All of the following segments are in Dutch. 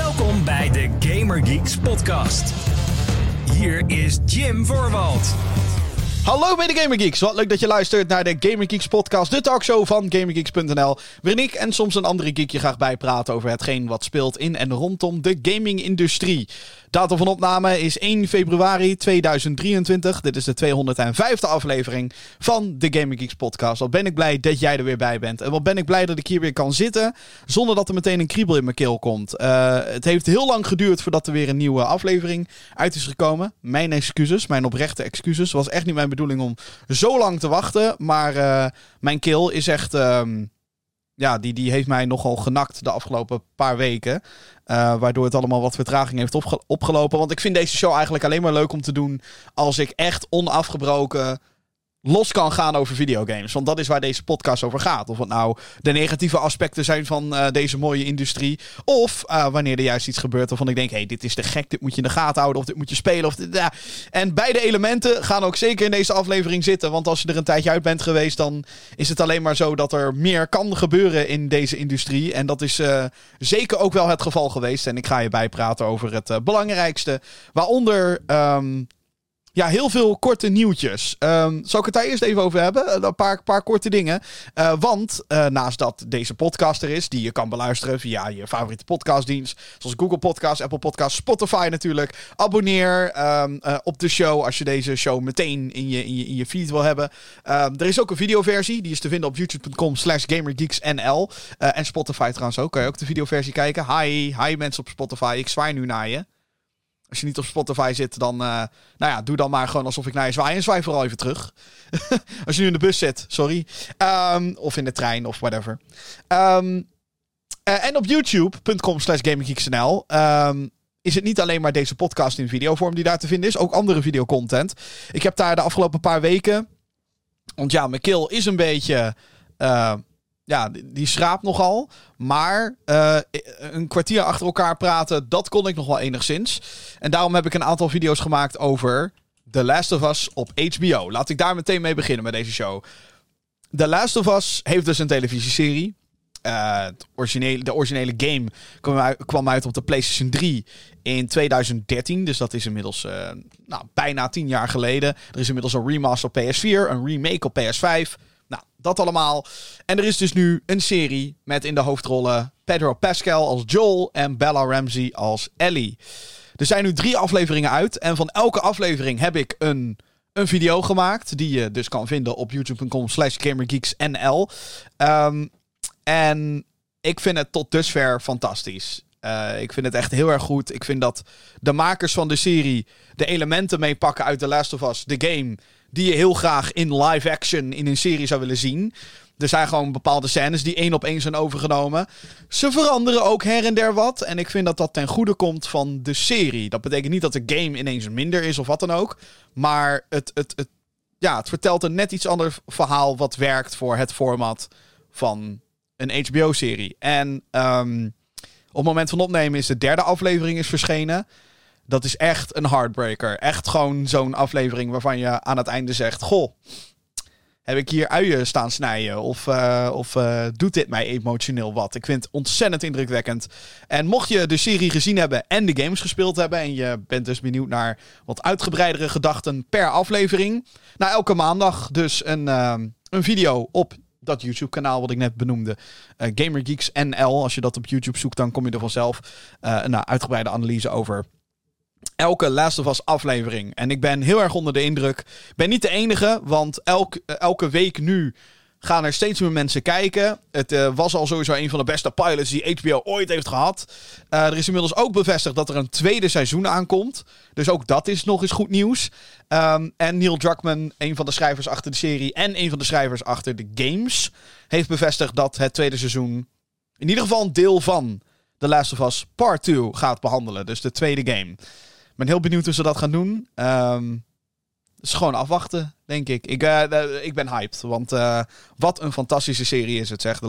Welkom bij de Gamer Geeks podcast. Hier is Jim Voorwald. Hallo bij de Gamer Geeks. Wat leuk dat je luistert naar de Gamer Geeks podcast, de talkshow van GamerGeeks.nl. Waarin ik en soms een andere geek je graag bijpraten over hetgeen wat speelt in en rondom de gaming-industrie. Datum van opname is 1 februari 2023. Dit is de 205e aflevering van de Gaming Geeks podcast. Wat ben ik blij dat jij er weer bij bent. En wat ben ik blij dat ik hier weer kan zitten zonder dat er meteen een kriebel in mijn keel komt. Uh, het heeft heel lang geduurd voordat er weer een nieuwe aflevering uit is gekomen. Mijn excuses, mijn oprechte excuses. Het was echt niet mijn bedoeling om zo lang te wachten. Maar uh, mijn keel is echt... Um, ja, die, die heeft mij nogal genakt de afgelopen paar weken. Uh, waardoor het allemaal wat vertraging heeft opge opgelopen. Want ik vind deze show eigenlijk alleen maar leuk om te doen. als ik echt onafgebroken los kan gaan over videogames. Want dat is waar deze podcast over gaat. Of het nou de negatieve aspecten zijn van uh, deze mooie industrie. Of uh, wanneer er juist iets gebeurt waarvan ik denk... hé, hey, dit is te gek, dit moet je in de gaten houden... of dit moet je spelen. Of ja. En beide elementen gaan ook zeker in deze aflevering zitten. Want als je er een tijdje uit bent geweest... dan is het alleen maar zo dat er meer kan gebeuren in deze industrie. En dat is uh, zeker ook wel het geval geweest. En ik ga je bijpraten over het belangrijkste. Waaronder... Um, ja, heel veel korte nieuwtjes. Um, zal ik het daar eerst even over hebben? Een paar, paar korte dingen. Uh, want uh, naast dat deze podcast er is, die je kan beluisteren via je favoriete podcastdienst, zoals Google Podcasts, Apple Podcasts, Spotify natuurlijk. Abonneer uh, op de show als je deze show meteen in je, in je, in je feed wil hebben. Um, er is ook een videoversie, die is te vinden op youtube.com slash gamergeeksnl. en Spotify trouwens ook, kan je ook de videoversie kijken. Hi, hi mensen op Spotify, ik zwaai nu naar je. Als je niet op Spotify zit, dan. Uh, nou ja, doe dan maar gewoon alsof ik naar je zwaai. En zwaai vooral even terug. Als je nu in de bus zit, sorry. Um, of in de trein of whatever. Um, uh, en op youtube.com slash gaminggeeksnl. Um, is het niet alleen maar deze podcast in videovorm die daar te vinden is. Ook andere videocontent. Ik heb daar de afgelopen paar weken. Want ja, mijn kill is een beetje. Uh, ja, die schraapt nogal. Maar uh, een kwartier achter elkaar praten, dat kon ik nog wel enigszins. En daarom heb ik een aantal video's gemaakt over The Last of Us op HBO. Laat ik daar meteen mee beginnen met deze show. The Last of Us heeft dus een televisieserie. Uh, originele, de originele game kwam uit, op de PlayStation 3 in 2013. Dus dat is inmiddels uh, nou, bijna tien jaar geleden. Er is inmiddels een remaster op PS4, een remake op PS5. Dat allemaal. En er is dus nu een serie met in de hoofdrollen Pedro Pascal als Joel en Bella Ramsey als Ellie. Er zijn nu drie afleveringen uit. En van elke aflevering heb ik een, een video gemaakt. Die je dus kan vinden op youtube.com slash gamergeeksnl. Um, en ik vind het tot dusver fantastisch. Uh, ik vind het echt heel erg goed. Ik vind dat de makers van de serie de elementen meepakken uit The Last of Us, de game die je heel graag in live action in een serie zou willen zien. Er zijn gewoon bepaalde scènes die één op één zijn overgenomen. Ze veranderen ook her en der wat. En ik vind dat dat ten goede komt van de serie. Dat betekent niet dat de game ineens minder is of wat dan ook. Maar het, het, het, ja, het vertelt een net iets ander verhaal wat werkt voor het format van een HBO-serie. En um, op het moment van opnemen is de derde aflevering is verschenen. Dat is echt een heartbreaker. Echt gewoon zo'n aflevering waarvan je aan het einde zegt: Goh, heb ik hier uien staan snijden? Of, uh, of uh, doet dit mij emotioneel wat? Ik vind het ontzettend indrukwekkend. En mocht je de serie gezien hebben en de games gespeeld hebben. en je bent dus benieuwd naar wat uitgebreidere gedachten per aflevering. Nou, elke maandag dus een, uh, een video op dat YouTube-kanaal wat ik net benoemde. Gamer Geeks NL. Als je dat op YouTube zoekt, dan kom je er vanzelf een uitgebreide analyse over elke Last of Us aflevering. En ik ben heel erg onder de indruk. Ik ben niet de enige, want elk, elke week nu gaan er steeds meer mensen kijken. Het uh, was al sowieso een van de beste pilots die HBO ooit heeft gehad. Uh, er is inmiddels ook bevestigd dat er een tweede seizoen aankomt. Dus ook dat is nog eens goed nieuws. Um, en Neil Druckmann, een van de schrijvers achter de serie en een van de schrijvers achter de games, heeft bevestigd dat het tweede seizoen in ieder geval een deel van The Last of Us Part 2 gaat behandelen. Dus de tweede game. Ben heel benieuwd hoe ze dat gaan doen. Um, gewoon afwachten, denk ik. Ik, uh, ik ben hyped. Want uh, wat een fantastische serie is het, zeg.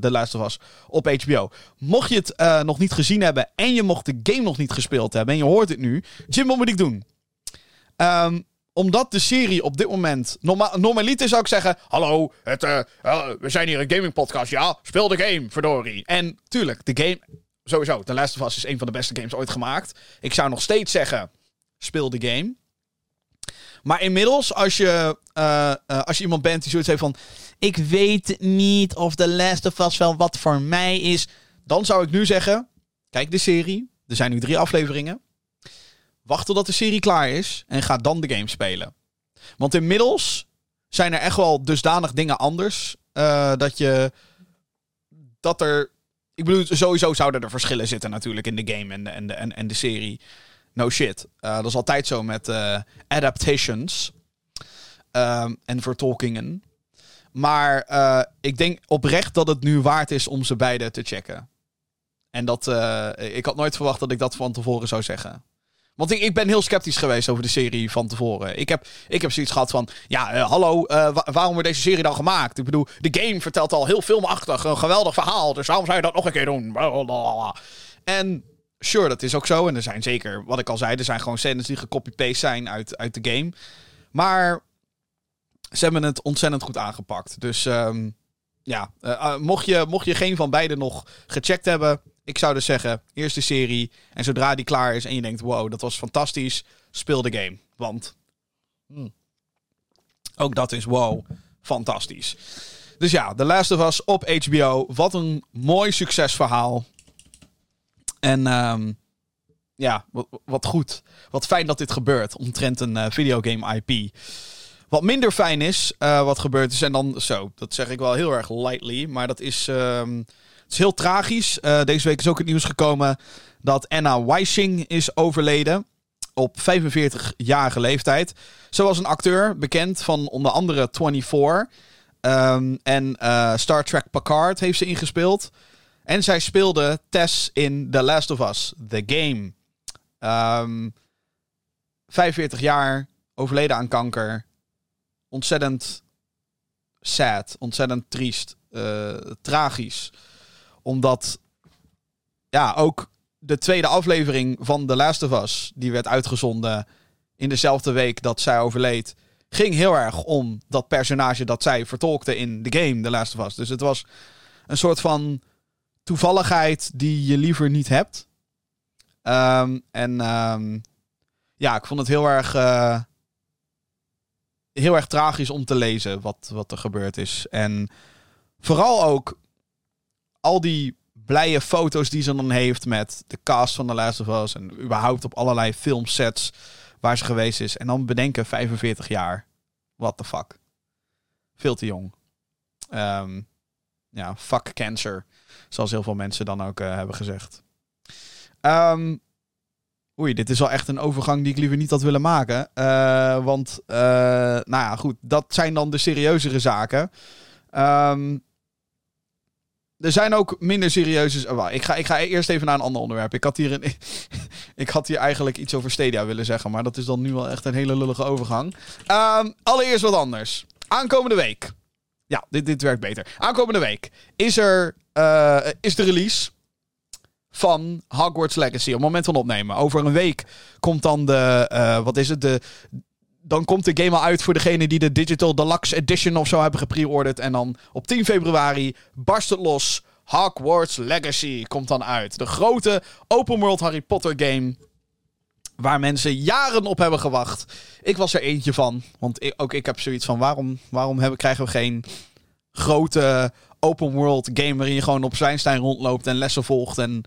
Last of Us op HBO. Mocht je het uh, nog niet gezien hebben en je mocht de game nog niet gespeeld hebben en je hoort het nu. Jim, wat moet ik doen? Um, omdat de serie op dit moment. Norma normaliter zou ik zeggen. Hallo, het, we zijn hier een gaming podcast. Ja, speel de game, verdorie. En tuurlijk, de game sowieso, The Last of Us is een van de beste games ooit gemaakt. Ik zou nog steeds zeggen, speel de game. Maar inmiddels, als je, uh, uh, als je iemand bent die zoiets heeft van... Ik weet niet of The Last of Us wel wat voor mij is. Dan zou ik nu zeggen, kijk de serie. Er zijn nu drie afleveringen. Wacht totdat de serie klaar is en ga dan de game spelen. Want inmiddels zijn er echt wel dusdanig dingen anders. Uh, dat je. Dat er. Ik bedoel, sowieso zouden er verschillen zitten natuurlijk in de game en de, en de, en, de serie. No shit. Uh, dat is altijd zo met uh, adaptations. Um, en vertolkingen. Maar ik denk oprecht dat het nu waard is om ze beide te checken. En dat. ik had nooit verwacht dat ik dat van tevoren zou zeggen. Want ik, ik ben heel sceptisch geweest over de serie van tevoren. Ik heb, ik heb zoiets gehad van... Ja, uh, hallo, uh, waarom wordt deze serie dan gemaakt? Ik bedoel, de game vertelt al heel filmachtig. Een geweldig verhaal. Dus waarom zou je dat nog een keer doen? Blablabla. En sure, dat is ook zo. En er zijn zeker, wat ik al zei... Er zijn gewoon scènes die gecopy-paste zijn uit, uit de game. Maar ze hebben het ontzettend goed aangepakt. Dus um, ja, uh, mocht, je, mocht je geen van beide nog gecheckt hebben... Ik zou dus zeggen, eerst de serie. En zodra die klaar is en je denkt, wow, dat was fantastisch. Speel de game. Want hmm, ook dat is wow, fantastisch. Dus ja, Last of Us op HBO. Wat een mooi succesverhaal. En um, ja, wat, wat, goed. Wat fijn dat dit gebeurt omtrent een uh, videogame IP. Wat minder fijn is, uh, wat gebeurt is, en dan zo, dat zeg ik wel heel erg lightly, maar dat is... Um, het is heel tragisch. Uh, deze week is ook het nieuws gekomen dat Anna Weissing is overleden. Op 45-jarige leeftijd. Ze was een acteur, bekend van onder andere 24. Um, en uh, Star Trek Picard heeft ze ingespeeld. En zij speelde Tess in The Last of Us, The Game. Um, 45 jaar, overleden aan kanker. Ontzettend sad, ontzettend triest, uh, tragisch omdat, ja, ook de tweede aflevering van The Last of Us, die werd uitgezonden in dezelfde week dat zij overleed, ging heel erg om dat personage dat zij vertolkte in de game The Last of Us. Dus het was een soort van toevalligheid die je liever niet hebt. Um, en um, ja, ik vond het heel erg, uh, heel erg tragisch om te lezen wat, wat er gebeurd is. En vooral ook al die blije foto's die ze dan heeft met de cast van The Last of Us. En überhaupt op allerlei filmsets waar ze geweest is. En dan bedenken 45 jaar. What the fuck. Veel te jong. Um, ja, fuck cancer. Zoals heel veel mensen dan ook uh, hebben gezegd. Um, oei, dit is wel echt een overgang die ik liever niet had willen maken. Uh, want, uh, nou ja, goed. Dat zijn dan de serieuzere zaken. Um, er zijn ook minder serieuze. Ik, ga, ik ga eerst even naar een ander onderwerp. Ik had, hier een, ik had hier eigenlijk iets over Stadia willen zeggen. Maar dat is dan nu wel echt een hele lullige overgang. Um, allereerst wat anders. Aankomende week. Ja, dit, dit werkt beter. Aankomende week is er uh, is de release van Hogwarts Legacy. Op het moment van opnemen. Over een week komt dan de. Uh, wat is het? De, dan komt de game al uit voor degene die de Digital Deluxe Edition of zo hebben gepreorderd. En dan op 10 februari barst het los. Hogwarts Legacy komt dan uit. De grote open world Harry Potter game. Waar mensen jaren op hebben gewacht. Ik was er eentje van. Want ook ik heb zoiets van: waarom, waarom hebben, krijgen we geen grote open world game waarin je gewoon op Zwijnstein rondloopt en lessen volgt en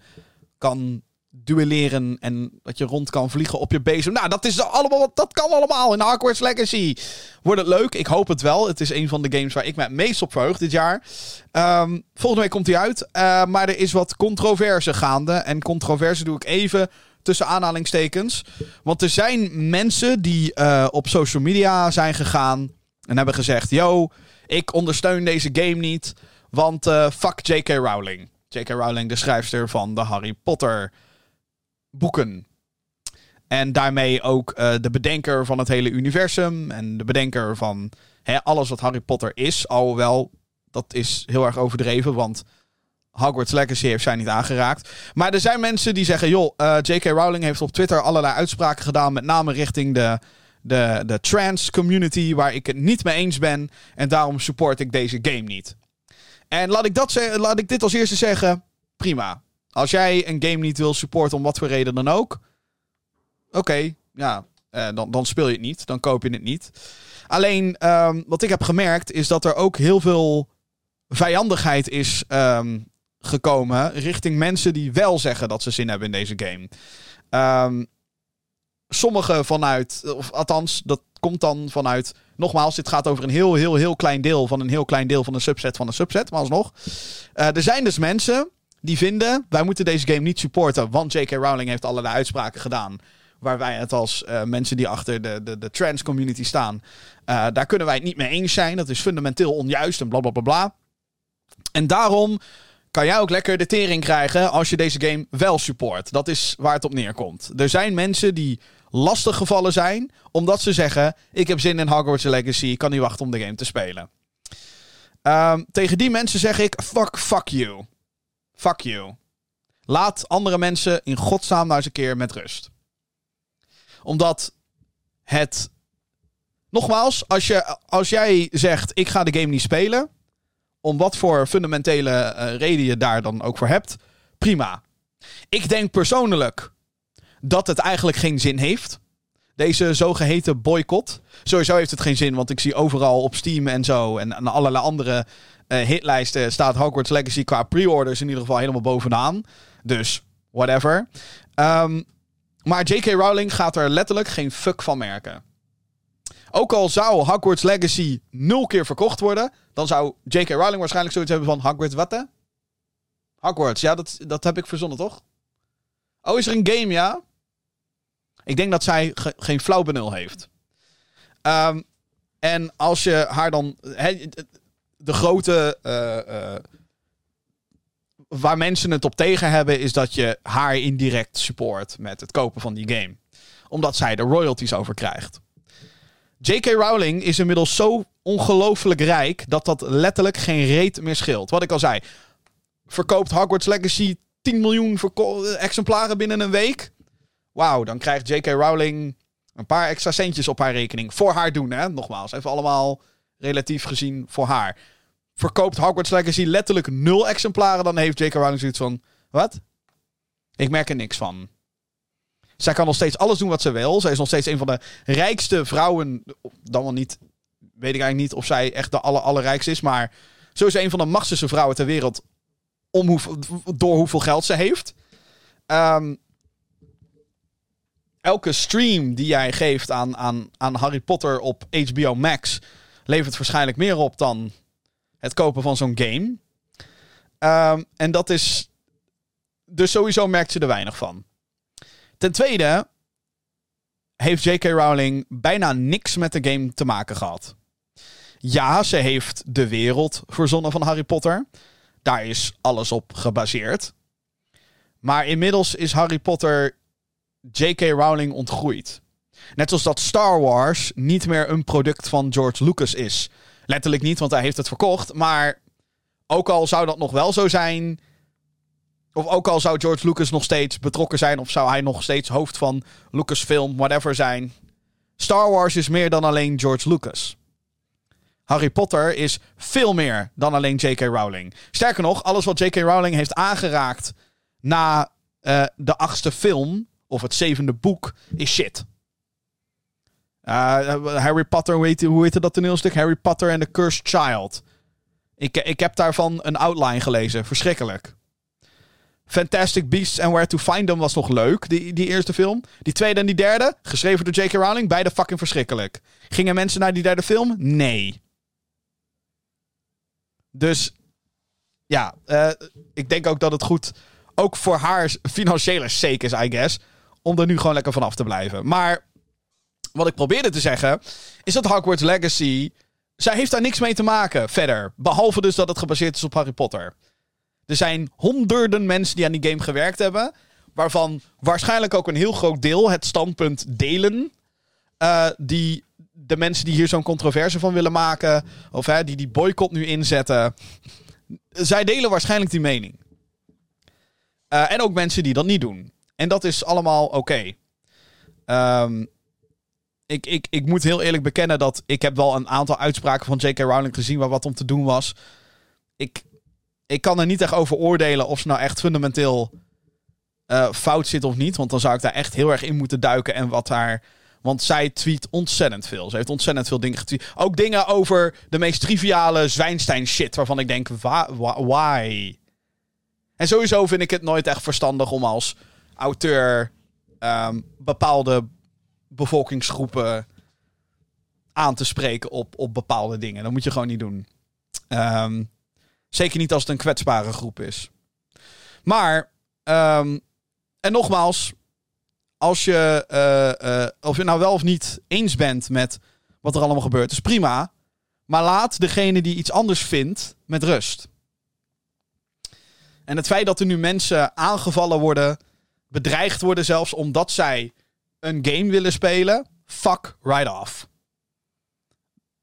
kan duelleren en dat je rond kan vliegen op je bezem. Nou, dat, is allemaal, dat kan allemaal in Hogwarts Legacy. Wordt het leuk? Ik hoop het wel. Het is een van de games waar ik me het meest op verheug dit jaar. Um, volgende week komt hij uit. Uh, maar er is wat controverse gaande. En controverse doe ik even tussen aanhalingstekens. Want er zijn mensen die uh, op social media zijn gegaan en hebben gezegd... Yo, ik ondersteun deze game niet, want uh, fuck J.K. Rowling. J.K. Rowling, de schrijfster van de Harry Potter boeken. En daarmee ook uh, de bedenker van het hele universum. En de bedenker van hè, alles wat Harry Potter is. Alhoewel, dat is heel erg overdreven, want Hogwarts Legacy heeft zij niet aangeraakt. Maar er zijn mensen die zeggen: joh, uh, J.K. Rowling heeft op Twitter allerlei uitspraken gedaan. Met name richting de, de, de trans community, waar ik het niet mee eens ben. En daarom support ik deze game niet. En laat ik, dat laat ik dit als eerste zeggen: prima Als jij een game niet wil supporten om wat voor reden dan ook. Oké, ja, eh, dan, dan speel je het niet. Dan koop je het niet. Alleen, ehm, wat ik heb gemerkt is dat er ook heel veel vijandigheid is ehm, gekomen richting mensen die wel zeggen dat ze zin hebben in deze game. Ehm sommigen vanuit, of althans, dat komt dan vanuit. Nogmaals, dit gaat over een heel, heel, heel klein deel van een heel klein deel van een subset van een subset, maar alsnog. Uh, er zijn dus mensen die vinden, wij moeten deze game niet supporten, want J.K. Rowling heeft allerlei uitspraken gedaan. Waar wij het als uh, mensen die achter de, de, de trans community staan, uh, daar kunnen wij het niet mee eens zijn. Dat is fundamenteel onjuist en bla bla bla bla. En daarom kan jij ook lekker de tering krijgen als je deze game wel support. Dat is waar het op neerkomt. Er zijn mensen die lastig gevallen zijn. Omdat ze zeggen: Ik heb zin in Hogwarts Legacy. Ik kan niet wachten om de game te spelen. Um, tegen die mensen zeg ik: Fuck, fuck you. Fuck you. Laat andere mensen in godsnaam nou eens een keer met rust. Omdat het. Nogmaals, als, je, als jij zegt: Ik ga de game niet spelen. Om wat voor fundamentele uh, reden je daar dan ook voor hebt. Prima. Ik denk persoonlijk dat het eigenlijk geen zin heeft. Deze zogeheten boycott. Sowieso heeft het geen zin, want ik zie overal op Steam en zo. En aan allerlei andere hitlijsten staat Hogwarts Legacy qua pre-orders in ieder geval helemaal bovenaan. Dus, whatever. Um, maar J.K. Rowling gaat er letterlijk geen fuck van merken. Ook al zou Hogwarts Legacy nul keer verkocht worden, dan zou J.K. Rowling waarschijnlijk zoiets hebben van Hogwarts wat hè? Hogwarts, ja, dat, dat heb ik verzonnen, toch? Oh, is er een game, ja? Ik denk dat zij ge geen flauw benul heeft. Um, en als je haar dan. He, de grote. Uh, uh, waar mensen het op tegen hebben, is dat je haar indirect support met het kopen van die game. Omdat zij er royalties over krijgt. J.K. Rowling is inmiddels zo ongelooflijk rijk dat dat letterlijk geen reet meer scheelt. Wat ik al zei. Verkoopt Hogwarts Legacy 10 miljoen exemplaren binnen een week. Wauw, dan krijgt J.K. Rowling een paar extra centjes op haar rekening. Voor haar doen, hè? Nogmaals, even allemaal relatief gezien voor haar. Verkoopt Hogwarts Legacy letterlijk nul exemplaren, dan heeft J.K. Rowling zoiets van: wat? Ik merk er niks van. Zij kan nog steeds alles doen wat ze wil. Zij is nog steeds een van de rijkste vrouwen. Dan wel niet. Weet ik eigenlijk niet of zij echt de aller, allerrijkste is. Maar sowieso een van de machtigste vrouwen ter wereld. Om hoeveel, door hoeveel geld ze heeft. Um, elke stream die jij geeft aan, aan, aan Harry Potter op HBO Max levert waarschijnlijk meer op dan het kopen van zo'n game. Um, en dat is. Dus sowieso merkt ze er weinig van. Ten tweede heeft J.K. Rowling bijna niks met de game te maken gehad. Ja, ze heeft de wereld verzonnen van Harry Potter. Daar is alles op gebaseerd. Maar inmiddels is Harry Potter J.K. Rowling ontgroeit. Net zoals dat Star Wars niet meer een product van George Lucas is. Letterlijk niet, want hij heeft het verkocht. Maar ook al zou dat nog wel zo zijn. Of ook al zou George Lucas nog steeds betrokken zijn. Of zou hij nog steeds hoofd van Lucasfilm, whatever zijn. Star Wars is meer dan alleen George Lucas. Harry Potter is veel meer dan alleen J.K. Rowling. Sterker nog, alles wat J.K. Rowling heeft aangeraakt na uh, de achtste film of het zevende boek is shit. Uh, Harry Potter, hoe heet, hoe heet dat toneelstuk? Harry Potter and the Cursed Child. Ik, ik heb daarvan een outline gelezen. Verschrikkelijk. Fantastic Beasts and Where to Find Them was nog leuk, die, die eerste film. Die tweede en die derde, geschreven door J.K. Rowling, beide fucking verschrikkelijk. Gingen mensen naar die derde film? Nee. Dus ja, uh, ik denk ook dat het goed, ook voor haar financiële sake is, I guess, om er nu gewoon lekker vanaf te blijven. Maar wat ik probeerde te zeggen, is dat Hogwarts Legacy. Zij heeft daar niks mee te maken verder. Behalve dus dat het gebaseerd is op Harry Potter. Er zijn honderden mensen die aan die game gewerkt hebben. Waarvan waarschijnlijk ook een heel groot deel het standpunt delen. Uh, die de mensen die hier zo'n controverse van willen maken. Of hè, die die boycott nu inzetten. Zij delen waarschijnlijk die mening. Uh, en ook mensen die dat niet doen. En dat is allemaal oké. Okay. Um, ik, ik, ik moet heel eerlijk bekennen dat ik heb wel een aantal uitspraken van J.K. Rowling gezien waar wat om te doen was. Ik, ik kan er niet echt over oordelen of ze nou echt fundamenteel eh, fout zit of niet. Want dan zou ik daar echt heel erg in moeten duiken. En wat daar. Want zij tweet ontzettend veel. Ze heeft ontzettend veel dingen getweet. Ook dingen over de meest triviale Zwijnstein shit. Waarvan ik denk, wa- why? En sowieso vind ik het nooit echt verstandig om als auteur ehm, bepaalde bevolkingsgroepen aan te spreken op, op bepaalde dingen. Dat moet je gewoon niet doen. Ehm, zeker niet als het een kwetsbare groep is. Maar, ehm, en nogmaals, als je, eh, eh, of je nou wel of niet eens bent met wat er allemaal gebeurt, is prima. Maar laat degene die iets anders vindt met rust. En het feit dat er nu mensen aangevallen worden, bedreigd worden zelfs omdat zij een game willen spelen, fuck right off.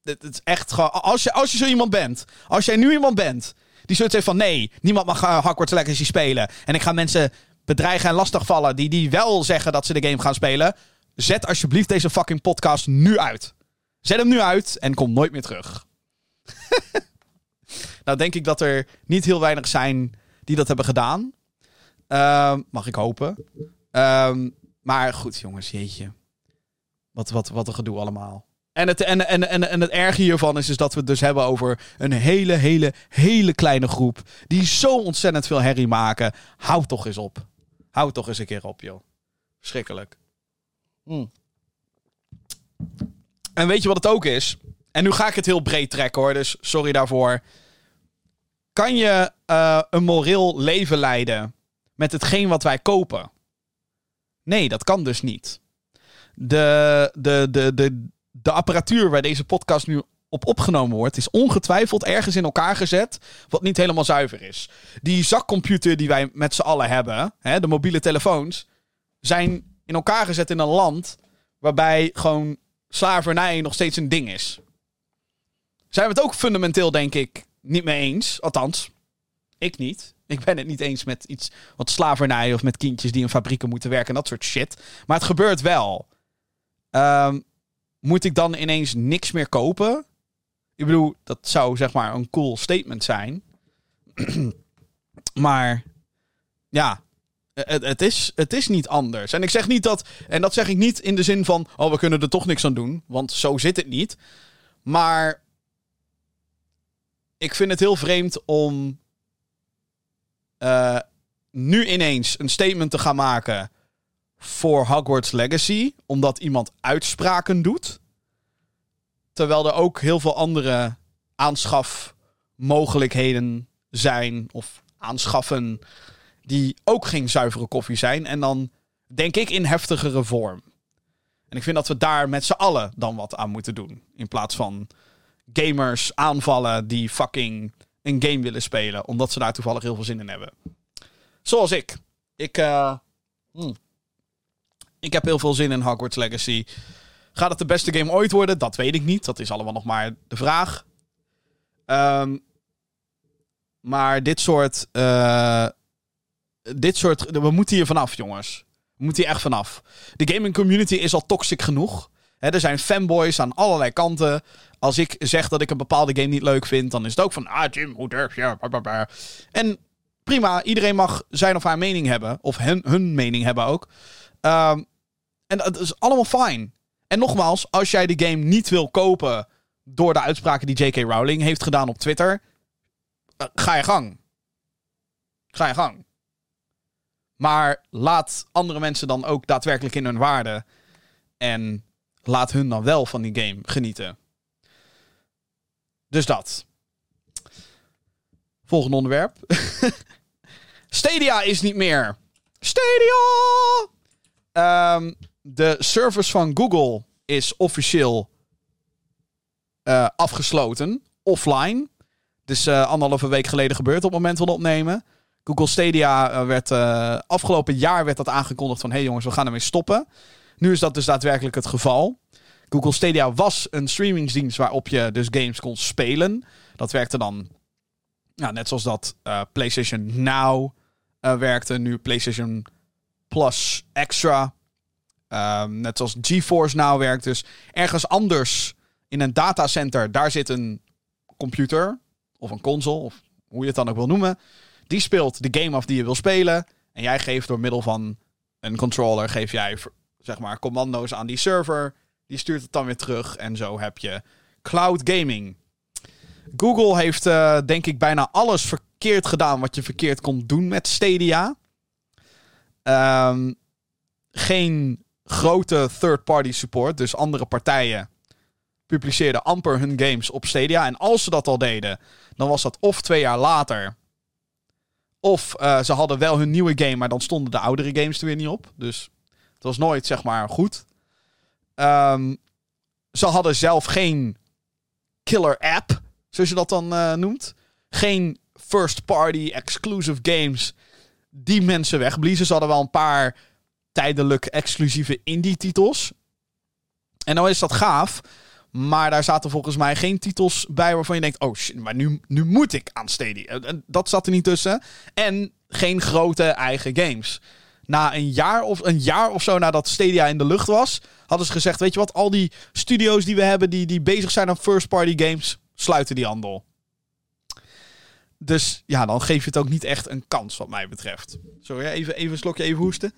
Het is echt gewoon. Als je, als je zo iemand bent. Als jij nu iemand bent. Die zoiets heeft van: nee, niemand mag uh, Hogwarts Legacy spelen. En ik ga mensen bedreigen en lastigvallen. Die, die wel zeggen dat ze de game gaan spelen. Zet alsjeblieft deze fucking podcast nu uit. Zet hem nu uit en kom nooit meer terug. nou, denk ik dat er niet heel weinig zijn die dat hebben gedaan. Ehm, mag ik hopen. Ehm, maar goed, jongens, jeetje. Wat, wat, wat een gedoe allemaal. En het, en, en, en, en het erge hiervan is, is dat we het dus hebben over een hele, hele, hele kleine groep. Die zo ontzettend veel herrie maken. Houd toch eens op. Houd toch eens een keer op, joh. Verschrikkelijk. Mm. En weet je wat het ook is? En nu ga ik het heel breed trekken hoor, dus sorry daarvoor. Kan je uh, een moreel leven leiden met hetgeen wat wij kopen? Nee, dat kan dus niet. De, de, de, de, de apparatuur waar deze podcast nu op opgenomen wordt, is ongetwijfeld ergens in elkaar gezet, wat niet helemaal zuiver is. Die zakcomputer die wij met z'n allen hebben, hè, de mobiele telefoons, zijn in elkaar gezet in een land waarbij gewoon slavernij nog steeds een ding is. Zijn we het ook fundamenteel, denk ik, niet mee eens? Althans, ik niet. Ik ben het niet eens met iets wat slavernij of met kindjes die in fabrieken moeten werken en dat soort shit. Maar het gebeurt wel. Um, moet ik dan ineens niks meer kopen? Ik bedoel, dat zou zeg maar een cool statement zijn. maar ja, het, is, het is niet anders. En ik zeg niet dat. En dat zeg ik niet in de zin van. Oh, we kunnen er toch niks aan doen. Want zo zit het niet. Maar. Ik vind het heel vreemd om. Uh, nu ineens een statement te gaan maken. Voor Hogwarts Legacy. Omdat iemand uitspraken doet. Terwijl er ook heel veel andere aanschafmogelijkheden zijn. Of aanschaffen die ook geen zuivere koffie zijn. En dan denk ik in heftigere vorm. En ik vind dat we daar met z'n allen dan wat aan moeten doen. In plaats van gamers aanvallen die fucking een game willen spelen. Omdat ze daar toevallig heel veel zin in hebben. Zoals ik. Ik, uh, hmm. ik heb heel veel zin in Hogwarts Legacy. Gaat het de beste game ooit worden? Dat weet ik niet. Dat is allemaal nog maar de vraag. Um, maar dit soort... Uh, dit soort. We moeten hier vanaf, jongens. We moeten hier echt vanaf. De gaming community is al toxic genoeg. Er zijn fanboys aan allerlei kanten. Als ik zeg dat ik een bepaalde game niet leuk vind, dan is het ook van. Ah, Jim, hoe durf je? En prima, iedereen mag zijn of haar mening hebben. Of hun, mening hebben ook. Um, en dat is allemaal fijn. En nogmaals, als jij de game niet wil kopen. door de uitspraken die J.K. Rowling heeft gedaan op Twitter. Uh, ga je gang. Ga je gang. Maar laat andere mensen dan ook daadwerkelijk in hun waarde. En laat hun dan wel van die game genieten. Dus dat. Volgende onderwerp. Stadia is niet meer. Stadia! Um, de service van Google is officieel uh, afgesloten. Offline. Dus uh, anderhalve week geleden gebeurd op het moment van opnemen. Google Stadia werd uh, afgelopen jaar werd dat aangekondigd van... hé hey jongens, we gaan ermee stoppen. Nu is dat dus daadwerkelijk het geval. Google Stadia was een streamingsdienst waarop je dus games kon spelen. Dat werkte dan net zoals dat uh, PlayStation Now uh, werkte. Nu PlayStation Plus Extra. Um, net zoals GeForce Now werkt. Dus ergens anders in een datacenter, daar zit een computer of een console... of hoe je het dan ook wil noemen... Die speelt de game af die je wil spelen. En jij geeft door middel van een controller, geef jij zeg maar commando's aan die server. Die stuurt het dan weer terug. En zo heb je cloud gaming. Google heeft uh, denk ik bijna alles verkeerd gedaan wat je verkeerd kon doen met Stadia. Um, geen grote third-party support. Dus andere partijen publiceerden amper hun games op Stadia. En als ze dat al deden, dan was dat of twee jaar later. Of uh, ze hadden wel hun nieuwe game, maar dan stonden de oudere games er weer niet op. Dus het was nooit, zeg maar, goed. Um, ze hadden zelf geen killer app, zoals je dat dan uh, noemt. Geen first-party exclusive games die mensen wegbliezen. Ze hadden wel een paar tijdelijk exclusieve indie-titels. En nou is dat gaaf. Maar daar zaten volgens mij geen titels bij waarvan je denkt: oh shit, maar nu, nu moet ik aan Stadia. Dat zat er niet tussen. En geen grote eigen games. Na een jaar of, een jaar of zo nadat Stadia in de lucht was, hadden ze gezegd: Weet je wat, al die studio's die we hebben die, die bezig zijn aan first-party games, sluiten die handel. Dus ja, dan geef je het ook niet echt een kans, wat mij betreft. Sorry, even, even een slokje, even hoesten.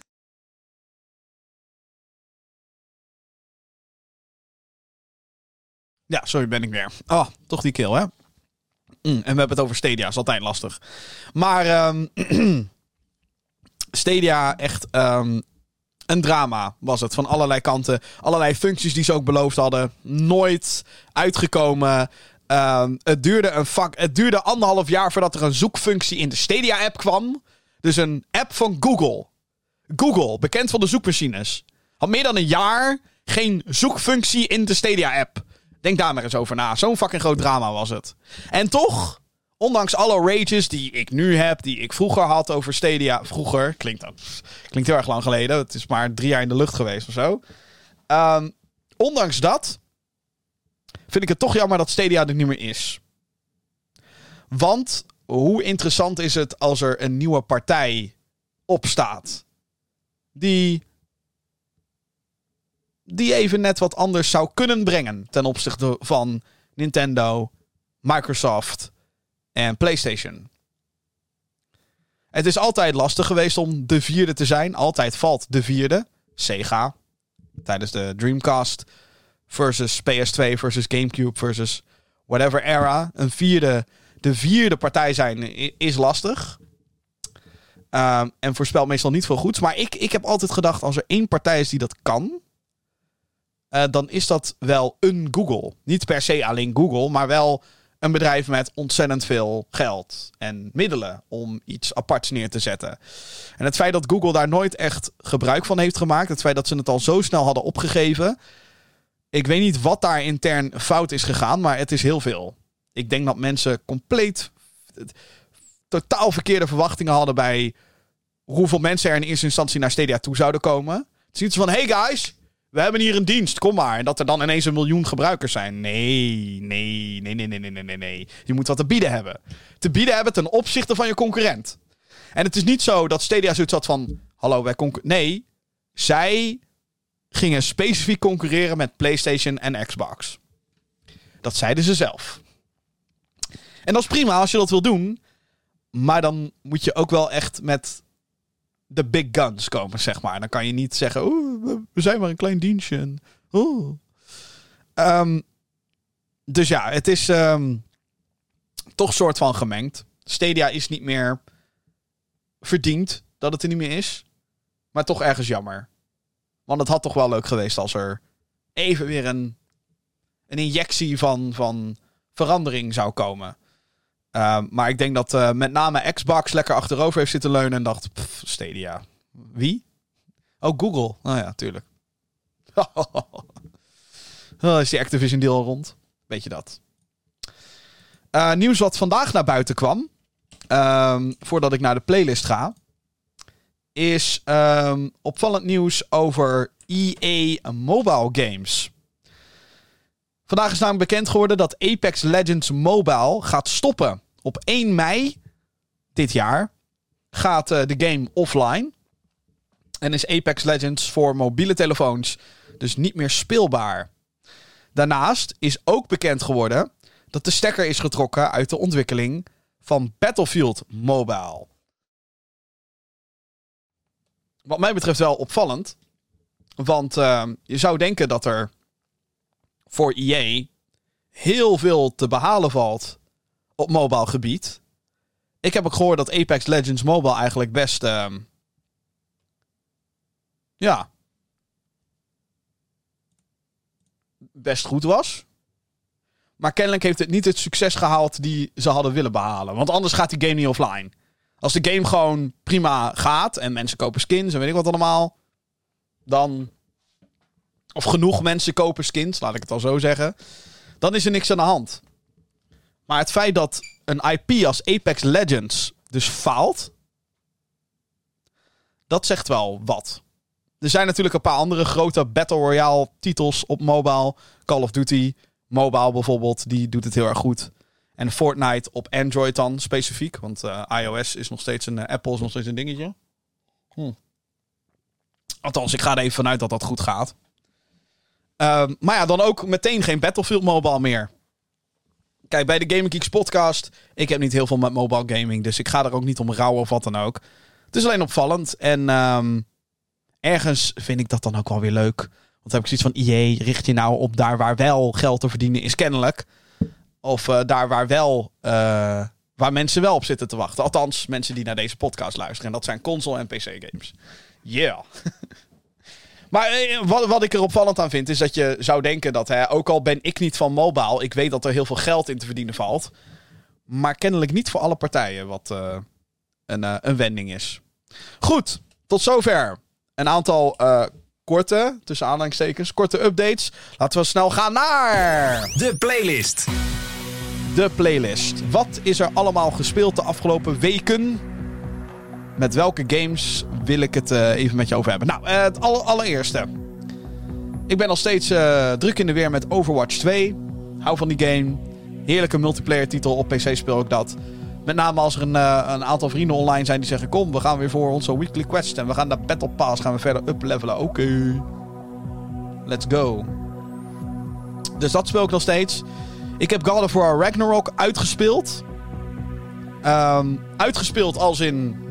Ja, sorry, ben ik weer. Oh, toch die kill, hè? Mm, en we hebben het over Stadia, is altijd lastig. Maar um, Stadia, echt um, een drama was het. Van allerlei kanten. Allerlei functies die ze ook beloofd hadden. Nooit uitgekomen. Um, het, duurde een vak, het duurde anderhalf jaar voordat er een zoekfunctie in de Stadia-app kwam. Dus een app van Google. Google, bekend van de zoekmachines. Had meer dan een jaar geen zoekfunctie in de Stadia-app. Denk daar maar eens over na. Zo'n fucking groot drama was het. En toch, ondanks alle rages die ik nu heb, die ik vroeger had over Stadia. Vroeger, klinkt dat. Klinkt heel erg lang geleden. Het is maar drie jaar in de lucht geweest of zo. Um, ondanks dat vind ik het toch jammer dat Stadia er niet meer is. Want hoe interessant is het als er een nieuwe partij opstaat? Die. Die even net wat anders zou kunnen brengen ten opzichte van Nintendo, Microsoft en PlayStation. Het is altijd lastig geweest om de vierde te zijn. Altijd valt de vierde. Sega. Tijdens de Dreamcast versus PS2 versus GameCube versus whatever era. Een vierde, de vierde partij zijn is lastig. Um, en voorspelt meestal niet veel goeds. Maar ik, ik heb altijd gedacht, als er één partij is die dat kan, uh, dan is dat wel een Google. Niet per se alleen Google, maar wel een bedrijf met ontzettend veel geld en middelen om iets aparts neer te zetten. En het feit dat Google daar nooit echt gebruik van heeft gemaakt, het feit dat ze het al zo snel hadden opgegeven, ik weet niet wat daar intern fout is gegaan, maar het is heel veel. Ik denk dat mensen compleet totaal verkeerde verwachtingen hadden bij hoeveel mensen er in eerste instantie naar Stadia toe zouden komen. Het is iets van: hey guys, we hebben hier een dienst, kom maar. En dat er dan ineens een miljoen gebruikers zijn. Nee, nee, nee, nee, nee, nee, nee, nee. Je moet wat te bieden hebben. Te bieden hebben ten opzichte van je concurrent. En het is niet zo dat Stadia zoiets had van: hallo, wij concurreren. Nee, zij gingen specifiek concurreren met PlayStation en Xbox. Dat zeiden ze zelf. En dat is prima als je dat wil doen. Maar dan moet je ook wel echt met de big guns komen, zeg maar. Dan kan je niet zeggen, we zijn maar een klein dienstje. oh. Um, dus ja, het is um, toch soort van gemengd. Stadia is niet meer verdiend dat het er niet meer is. Maar toch ergens jammer. Want het had toch wel leuk geweest als er even weer een, een injectie van, van verandering zou komen. Uh, maar ik denk dat uh, met name Xbox lekker achterover heeft zitten leunen en dacht: pff, Stadia. Wie? Oh, Google. Nou ja, tuurlijk. oh, is die Activision deal rond? Weet je dat? Uh, nieuws wat vandaag naar buiten kwam. Ehm, voordat ik naar de playlist ga is um, opvallend nieuws over EA Mobile Games. Vandaag is namelijk bekend geworden dat Apex Legends Mobile gaat stoppen. Op 1 mei dit jaar gaat uh, de game offline. En is Apex Legends voor mobiele telefoons dus niet meer speelbaar. Daarnaast is ook bekend geworden dat de stekker is getrokken uit de ontwikkeling van Battlefield Mobile. wat mij betreft wel opvallend. Want uh, je zou denken dat er voor EA heel veel te behalen valt op mobile gebied. Ik heb ook gehoord dat Apex Legends Mobile eigenlijk best. Uh, ja. Best goed was. Maar kennelijk heeft het niet het succes gehaald die ze hadden willen behalen. Want anders gaat die game niet offline. Als de game gewoon prima gaat en mensen kopen skins en weet ik wat allemaal. Dan. Of genoeg mensen kopen skins, laat ik het al zo zeggen. Dan is er niks aan de hand. Maar het feit dat een IP als Apex Legends dus faalt. Dat zegt wel wat. Er zijn natuurlijk een paar andere grote Battle Royale titels op mobile. Call of Duty Mobile bijvoorbeeld, die doet het heel erg goed. En Fortnite op Android dan specifiek. Want uh, iOS is nog steeds een... Uh, Apple is nog steeds een dingetje. Hm. Althans, ik ga er even vanuit dat dat goed gaat. Uh, maar ja, dan ook meteen geen Battlefield Mobile meer. Kijk, bij de Gaming Geeks podcast... Ik heb niet heel veel met mobile gaming. Dus ik ga er ook niet om rouwen of wat dan ook. Het is alleen opvallend. En um, ergens vind ik dat dan ook wel weer leuk. Want dan heb ik zoiets van... IE, richt je nou op daar waar wel geld te verdienen is kennelijk... Of uh, daar waar wel. Uh, waar mensen wel op zitten te wachten. Althans, mensen die naar deze podcast luisteren. En dat zijn console- en PC-games. Yeah. maar eh, wat, wat ik er opvallend aan vind, is dat je zou denken dat, hè, ook al ben ik niet van mobile, ik weet dat er heel veel geld in te verdienen valt. Maar kennelijk niet voor alle partijen, wat uh, een, uh, een wending is. Goed, tot zover. Een aantal korte, tussen aanhalingstekens, korte updates. Laten we snel gaan naar... De playlist de playlist. Wat is er allemaal gespeeld de afgelopen weken? Met welke games wil ik het uh, even met je over hebben? Nou, uh, het aller, allereerste. Ik ben nog steeds uh, druk in de weer met Overwatch 2. Hou van die game. Heerlijke multiplayer titel. Op PC speel ik dat. Met name als er een, een aantal vrienden online zijn die zeggen... Kom, we gaan weer voor onze weekly quest. En we gaan naar Battle Pass. Gaan we verder uplevelen. Oké. Let's go. Dus dat speel ik nog steeds. Ik heb God of War Ragnarok uitgespeeld. Um, uitgespeeld als in...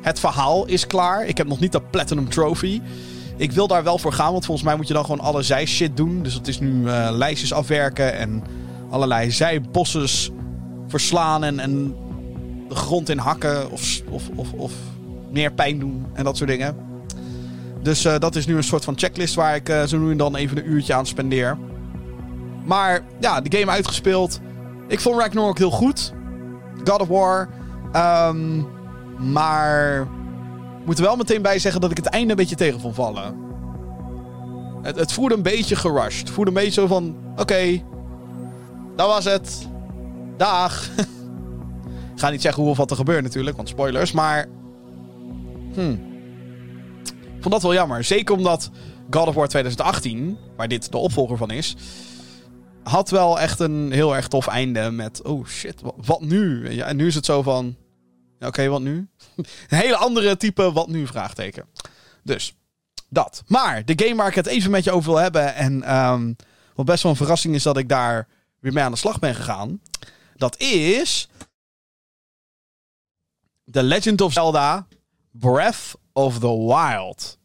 Het verhaal is klaar. Ik heb nog niet de Platinum Trophy. Ik wil daar wel voor gaan, want volgens mij moet je dan gewoon alle zij-shit doen. Dus het is nu uh, lijstjes afwerken en allerlei zijbosses verslaan en, en de grond in hakken of, of, of, of meer pijn doen en dat soort dingen. Dus uh, dat is nu een soort van checklist waar ik uh, zo nu en dan even een uurtje aan spendeer. Maar ja, de game uitgespeeld. Ik vond Ragnarok heel goed. God of War. Um, maar. Ik moet er wel meteen bij zeggen dat ik het einde een beetje tegen vond vallen. Het, het voelde een beetje gerushed. Het voelde een beetje zo van: oké, dat was het. Dag. ik ga niet zeggen hoe of wat er gebeurt natuurlijk, want spoilers. Maar. Hmm. Ik vond dat wel jammer. Zeker omdat God of War 2018, waar dit de opvolger van is had wel echt een heel erg tof einde met... Oh shit, wat, nu? Ja, en nu is het zo van... Oké, wat nu? een hele andere type wat nu vraagteken. Dus, dat. Maar de game waar ik het even met je over wil hebben... en um, wat best wel een verrassing is dat ik daar weer mee aan de slag ben gegaan... dat is... The Legend of Zelda Breath of the Wild.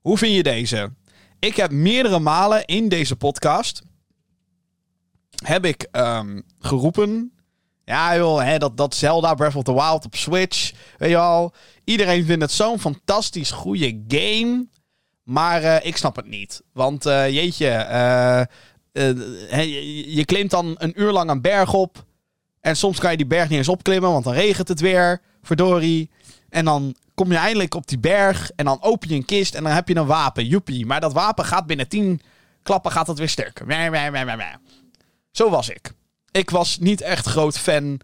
Hoe vind je deze? Ik heb meerdere malen in deze podcast heb ik um, geroepen. Ja, joh, hè, dat, dat Zelda Breath of the Wild op Switch. Weet je al. Iedereen vindt het zo'n fantastisch goede game. Maar uh, ik snap het niet. Want uh, jeetje, uh, je, klimt dan een uur lang een berg op. En soms kan je die berg niet eens opklimmen, want dan regent het weer. Verdorie. En dan kom je eindelijk op die berg. En dan open je een kist en dan heb je een wapen. Joepie. Maar dat wapen gaat binnen tien klappen gaat het weer sterker. Zo was ik. Ik was niet echt groot fan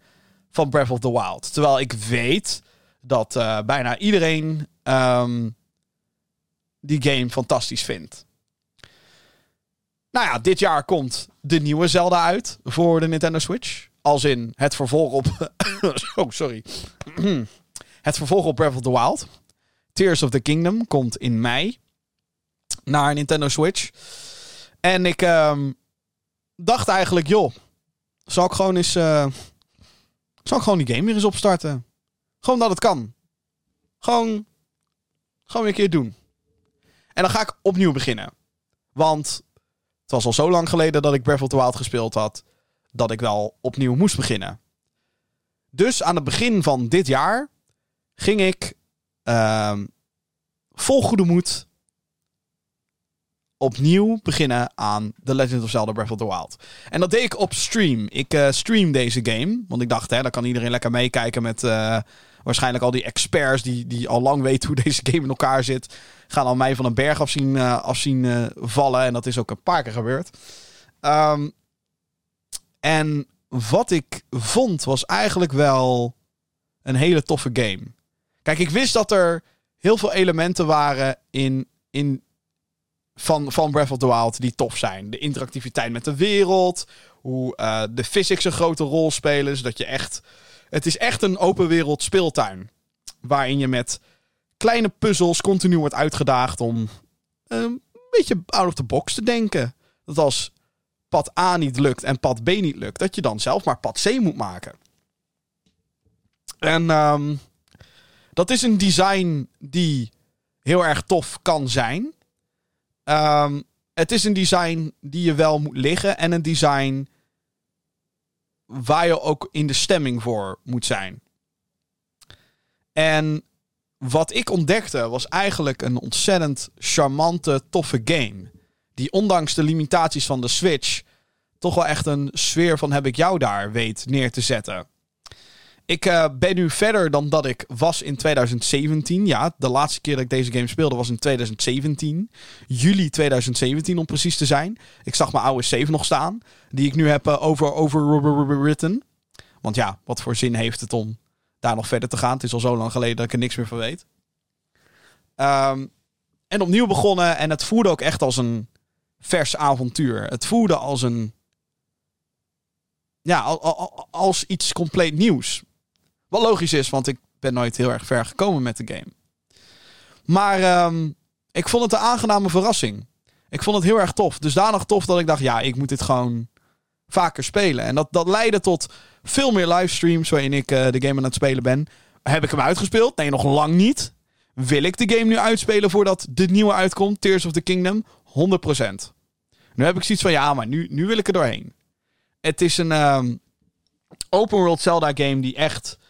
van Breath of the Wild. Terwijl ik weet dat uh, bijna iedereen um, die game fantastisch vindt. Nou ja, dit jaar komt de nieuwe Zelda uit voor de Nintendo Switch. Als in het vervolg op. oh, sorry. het vervolg op Breath of the Wild. Tears of the Kingdom komt in mei naar Nintendo Switch. En ik um, dacht eigenlijk, joh, zal ik gewoon eens. Uh, zal ik gewoon die game weer eens opstarten? Gewoon dat het kan. Gewoon. Gewoon weer een keer doen. En dan ga ik opnieuw beginnen. Want het was al zo lang geleden dat ik Breath of the Wild gespeeld had. Dat ik wel opnieuw moest beginnen. Dus aan het begin van dit jaar ging ik ehm, vol goede moed opnieuw beginnen aan The Legend of Zelda Breath of the Wild. En dat deed ik op stream. Ik uh, stream deze game. Want ik dacht, hè, dan kan iedereen lekker meekijken met uh, waarschijnlijk al die experts die, die al lang weten hoe deze game in elkaar zit. Gaan al mij van een berg af zien, uh, af zien vallen. En dat is ook een paar keer gebeurd. Um, en wat ik vond was eigenlijk wel een hele toffe game. Kijk, ik wist dat er heel veel elementen waren in, in van, van Breath of the Wild die tof zijn. De interactiviteit met de wereld. Hoe uh, de physics een grote rol spelen. Zodat je echt. Het is echt een open wereld speeltuin. Waarin je met kleine puzzels continu wordt uitgedaagd om uh, een beetje out of the box te denken. Dat als pad A niet lukt en pad B niet lukt, dat je dan zelf maar pad C moet maken. En um, dat is een design die heel erg tof kan zijn. Um, het is een design die je wel moet liggen en een design waar je ook in de stemming voor moet zijn. En wat ik ontdekte was eigenlijk een ontzettend charmante, toffe game. Die ondanks de limitaties van de Switch toch wel echt een sfeer van heb ik jou daar weet neer te zetten. Ik uh, ben nu verder dan dat ik was in 2017. Ja, de laatste keer dat ik deze game speelde was in 2017. Juli 2017 om precies te zijn. Ik zag mijn oude save nog staan. Die ik nu heb uh, over, overwritten. Want ja, wat voor zin heeft het om daar nog verder te gaan? Het is al zo lang geleden dat ik er niks meer van weet. Um, en opnieuw begonnen. En het voelde ook echt als een vers avontuur. Het voelde als een. Ja, als iets compleet nieuws. Wat logisch is, want ik ben nooit heel erg ver gekomen met de game. Maar um, ik vond het een aangename verrassing. Ik vond het heel erg tof. Dus nog tof dat ik dacht, ja, ik moet dit gewoon vaker spelen. En dat, dat leidde tot veel meer livestreams waarin ik uh, de game aan het spelen ben. Heb ik hem uitgespeeld? Nee, nog lang niet. Wil ik de game nu uitspelen voordat de nieuwe uitkomt? Tears of the Kingdom? 100%. Nu heb ik zoiets van, ja, maar nu, nu wil ik er doorheen. Het is een um, open world Zelda game die echt eh, eh,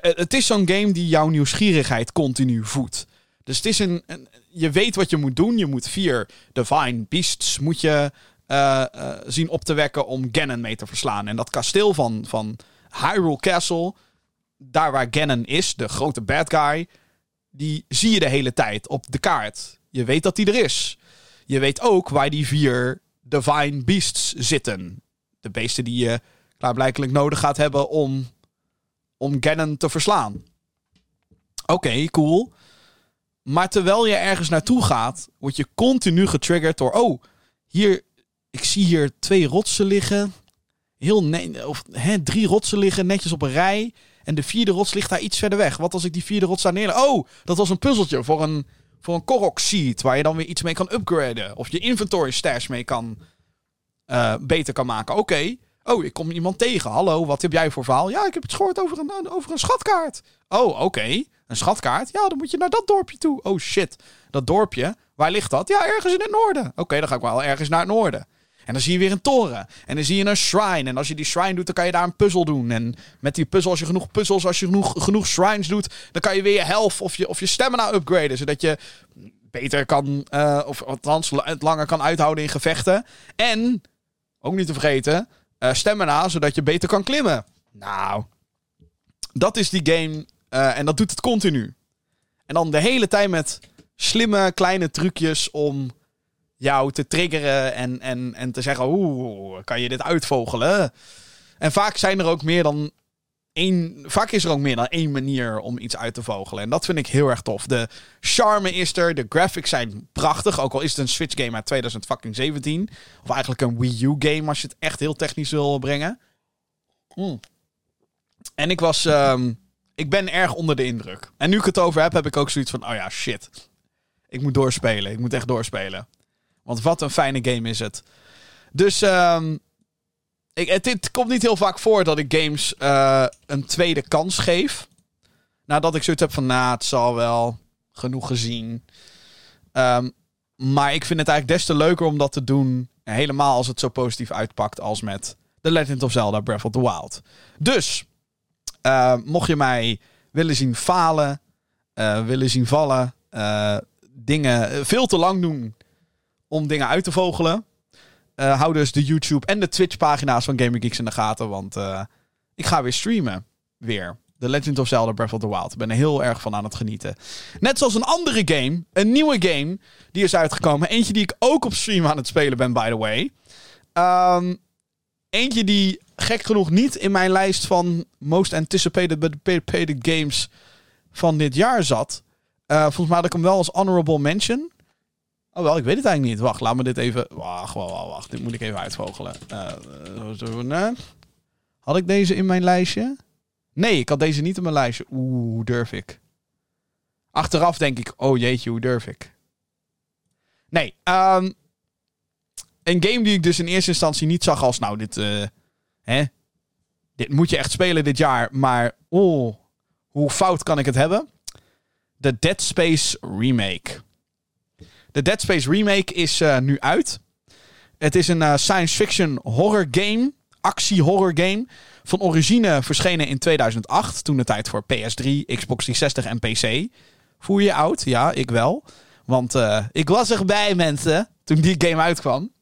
het is zo'n game die jouw nieuwsgierigheid continu voedt. Dus het is een, Je weet wat je moet doen. Je moet vier Divine Beasts moet je, uh, zien op te wekken om Ganon mee te verslaan. En dat kasteel van, van Hyrule Castle, daar waar Ganon is, de grote bad guy, die zie je de hele tijd op de kaart. Je weet dat die er is. Je weet ook waar die vier Divine Beasts zitten. De beesten die je klaarblijkelijk nodig gaat hebben om om Ganon te verslaan. Oké, cool. Maar terwijl je ergens naartoe gaat, word je continu getriggerd door... Oh, hier, ik zie hier twee rotsen liggen. Heel of hè, drie rotsen liggen netjes op een rij. En de vierde rots ligt daar iets verder weg. Wat als ik die vierde rots daar neerleg? Oh, dat was een puzzeltje voor een, voor een Korok Seed. Waar je dan weer iets mee kan upgraden. Of je inventory stash mee kan... Uh, beter kan maken. Oké. Oh, ik kom iemand tegen. Hallo, wat heb jij voor verhaal? Ja, ik heb het gehoord over een, over een schatkaart. Oh, oké. Een schatkaart? Ja, dan moet je naar dat dorpje toe. Oh shit. Dat dorpje, waar ligt dat? Ja, ergens in het noorden. Oké, dan ga ik wel ergens naar het noorden. En dan zie je weer een toren. En dan zie je een shrine. En als je die shrine doet, dan kan je daar een puzzel doen. En met die puzzel, als je genoeg puzzels, als je genoeg, genoeg shrines doet, dan kan je weer je health of je, of je stamina upgraden. Zodat je beter kan, uh, of althans het langer kan uithouden in gevechten. En, ook niet te vergeten, uh, stamina, zodat je beter kan klimmen. Nou, dat is die game uh, en dat doet het continu. En dan de hele tijd met slimme kleine trucjes om jou te triggeren en, en, en te zeggen: Oeh, kan je dit uitvogelen? En vaak zijn er ook meer dan één. Vaak is er ook meer dan één manier om iets uit te vogelen. En dat vind ik heel erg tof. De charme is er, de graphics zijn prachtig. Ook al is het een Switch game uit 2017. Of eigenlijk een Wii U game als je het echt heel technisch wil brengen. Mm. En ik was. Um, ik ben erg onder de indruk. En nu ik het over heb, heb ik ook zoiets van: oh ja, shit. Ik moet doorspelen. Ik moet echt doorspelen. Want wat een fijne game is het. Dus um, ik, het, komt niet heel vaak voor dat ik games uh, een tweede kans geef. Nadat ik zoiets heb van, nou, het zal wel. genoeg gezien. Ehm, maar ik vind het eigenlijk des te leuker om dat te doen. Helemaal als het zo positief uitpakt als met The Legend of Zelda Breath of the Wild. Dus, uh, mocht je mij willen zien falen, uh, willen zien vallen, dingen veel te lang doen om dingen uit te vogelen. Hou dus de YouTube en de Twitch pagina's van Gamer Geeks in de gaten, want ik ga weer streamen. Weer. The Legend of Zelda Breath of the Wild. Ik ben er heel erg van aan het genieten. Net zoals een andere game, een nieuwe game, die is uitgekomen. Eentje die ik ook op stream aan het spelen ben, by the way. Um, eentje die gek genoeg niet in mijn lijst van most anticipated games van dit jaar zat. Uh, volgens mij had ik hem wel als honorable mention. Oh wel, ik weet het eigenlijk niet. Wacht, laat me dit even... Wacht, wacht, wacht. Dit moet ik even uitvogelen. Uh, had ik deze in mijn lijstje? Nee, ik had deze niet in mijn lijstje. Oeh, durf ik? Achteraf denk ik, oh jeetje, hoe durf ik? Nee, um, een game die ik dus in eerste instantie niet zag als, nou, dit, uh, hè, dit moet je echt spelen dit jaar. Maar, oh, hoe fout kan ik het hebben? De Dead Space Remake. De Dead Space Remake is uh, nu uit. Het is een uh, science fiction horror game, actie horror game. Van origine verschenen in 2008, toen de tijd voor PS3, Xbox 360 en PC. Voel je je oud? Ja, ik wel. Want uh, ik was erbij, mensen, toen die game uitkwam.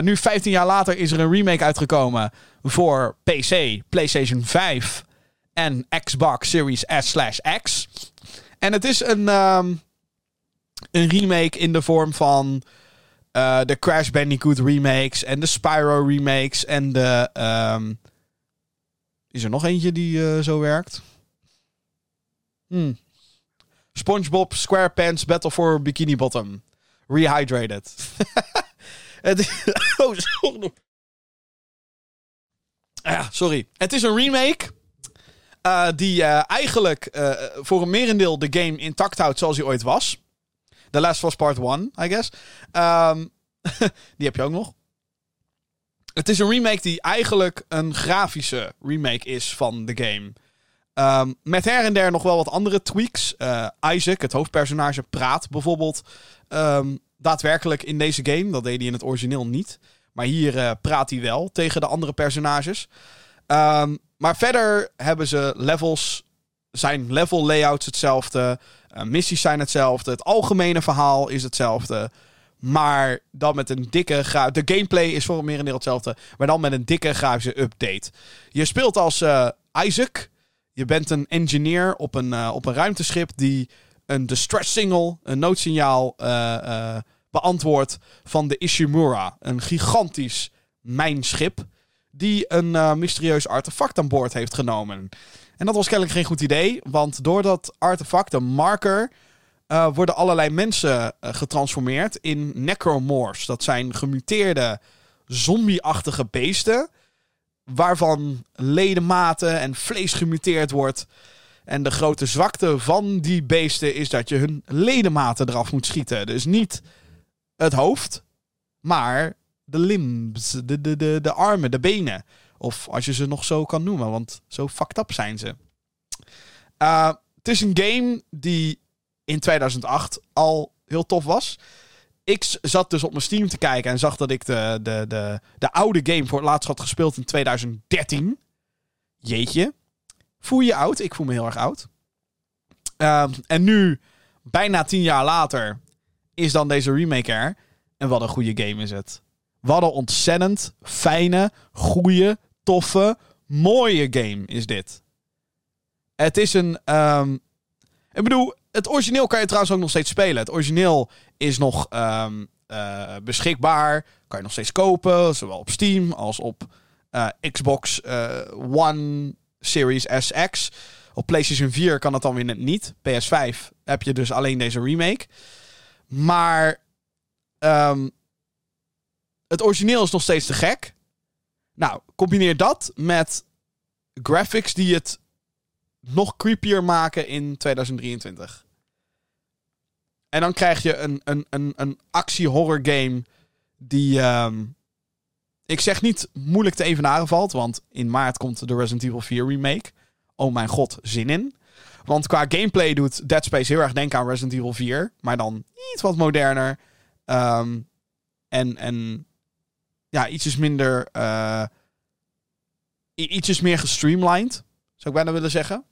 Nu, 15 jaar later, is er een remake uitgekomen voor PC, PlayStation 5 en Xbox Series S/X. En het is een, um, een remake in de vorm van uh, de Crash Bandicoot remakes en de Spyro remakes en de um, is er nog eentje die uh, zo werkt? Hmm. SpongeBob SquarePants Battle for Bikini Bottom. Rehydrated. Het is... oh, sorry. Ja, sorry. Het is een remake. Uh, die eigenlijk voor een merendeel de game intact houdt zoals hij ooit was. The Last was Part 1, I guess. Um, die heb je ook nog. Het is een remake die eigenlijk een grafische remake is van de game. Um, met her en der nog wel wat andere tweaks. Uh, Isaac, het hoofdpersonage, praat bijvoorbeeld um, daadwerkelijk in deze game. Dat deed hij in het origineel niet. Maar hier uh, praat hij wel tegen de andere personages. Maar verder hebben ze levels. Zijn level layouts hetzelfde. Uh, missies zijn hetzelfde. Het algemene verhaal is hetzelfde. Maar dan met een dikke gra De gameplay is voor een merendeel hetzelfde. Maar dan met een dikke grafische update. Je speelt als uh, Isaac. Je bent een engineer op een, uh, op een ruimteschip die een distress signal, een noodsignaal, beantwoordt van de Ishimura. Een gigantisch mijnschip die een mysterieus artefact aan boord heeft genomen. En dat was kennelijk geen goed idee, want door dat artefact, een marker, uh, worden allerlei mensen uh, getransformeerd in necromorphs. Dat zijn gemuteerde zombie-achtige beesten. Waarvan ledematen en vlees gemuteerd wordt. En de grote zwakte van die beesten is dat je hun ledematen eraf moet schieten. Dus niet het hoofd, maar de limbs, de, de, de, de armen, de benen. Of als je ze nog zo kan noemen, want zo fucked up zijn ze. Uh, het is een game die in 2008 al heel tof was. Ik zat dus op mijn Steam te kijken en zag dat ik de, de, de, de oude game voor het laatst had gespeeld in 2013. Jeetje. Voel je oud? Ik voel me heel erg oud. Uh, en nu, bijna tien jaar later, is dan deze remake er. En wat een goede game is het. Wat een ontzettend fijne, goede, mooie game is dit. Het is een. Um, ik bedoel, het origineel kan je trouwens ook nog steeds spelen. Het origineel is nog um, uh, beschikbaar. Kan je nog steeds kopen. Zowel op Steam als op uh, Xbox uh, One Series SX. Op PlayStation 4 kan dat dan weer niet. PS5 heb je dus alleen deze remake. Maar um, het origineel is nog steeds te gek. Nou, combineer dat met graphics die het nog creepier maken in 2023. En dan krijg je een, een, een, een actie-horror game die. Um, ik zeg niet moeilijk te evenaren valt, want in maart komt de Resident Evil 4 remake. Oh mijn god, zin in. Want qua gameplay doet Dead Space heel erg denken aan Resident Evil 4. Maar dan iets wat moderner. Ehm, en, en ja, ietsjes minder. Uh, ietsjes meer gestreamlined. Zou ik bijna willen zeggen.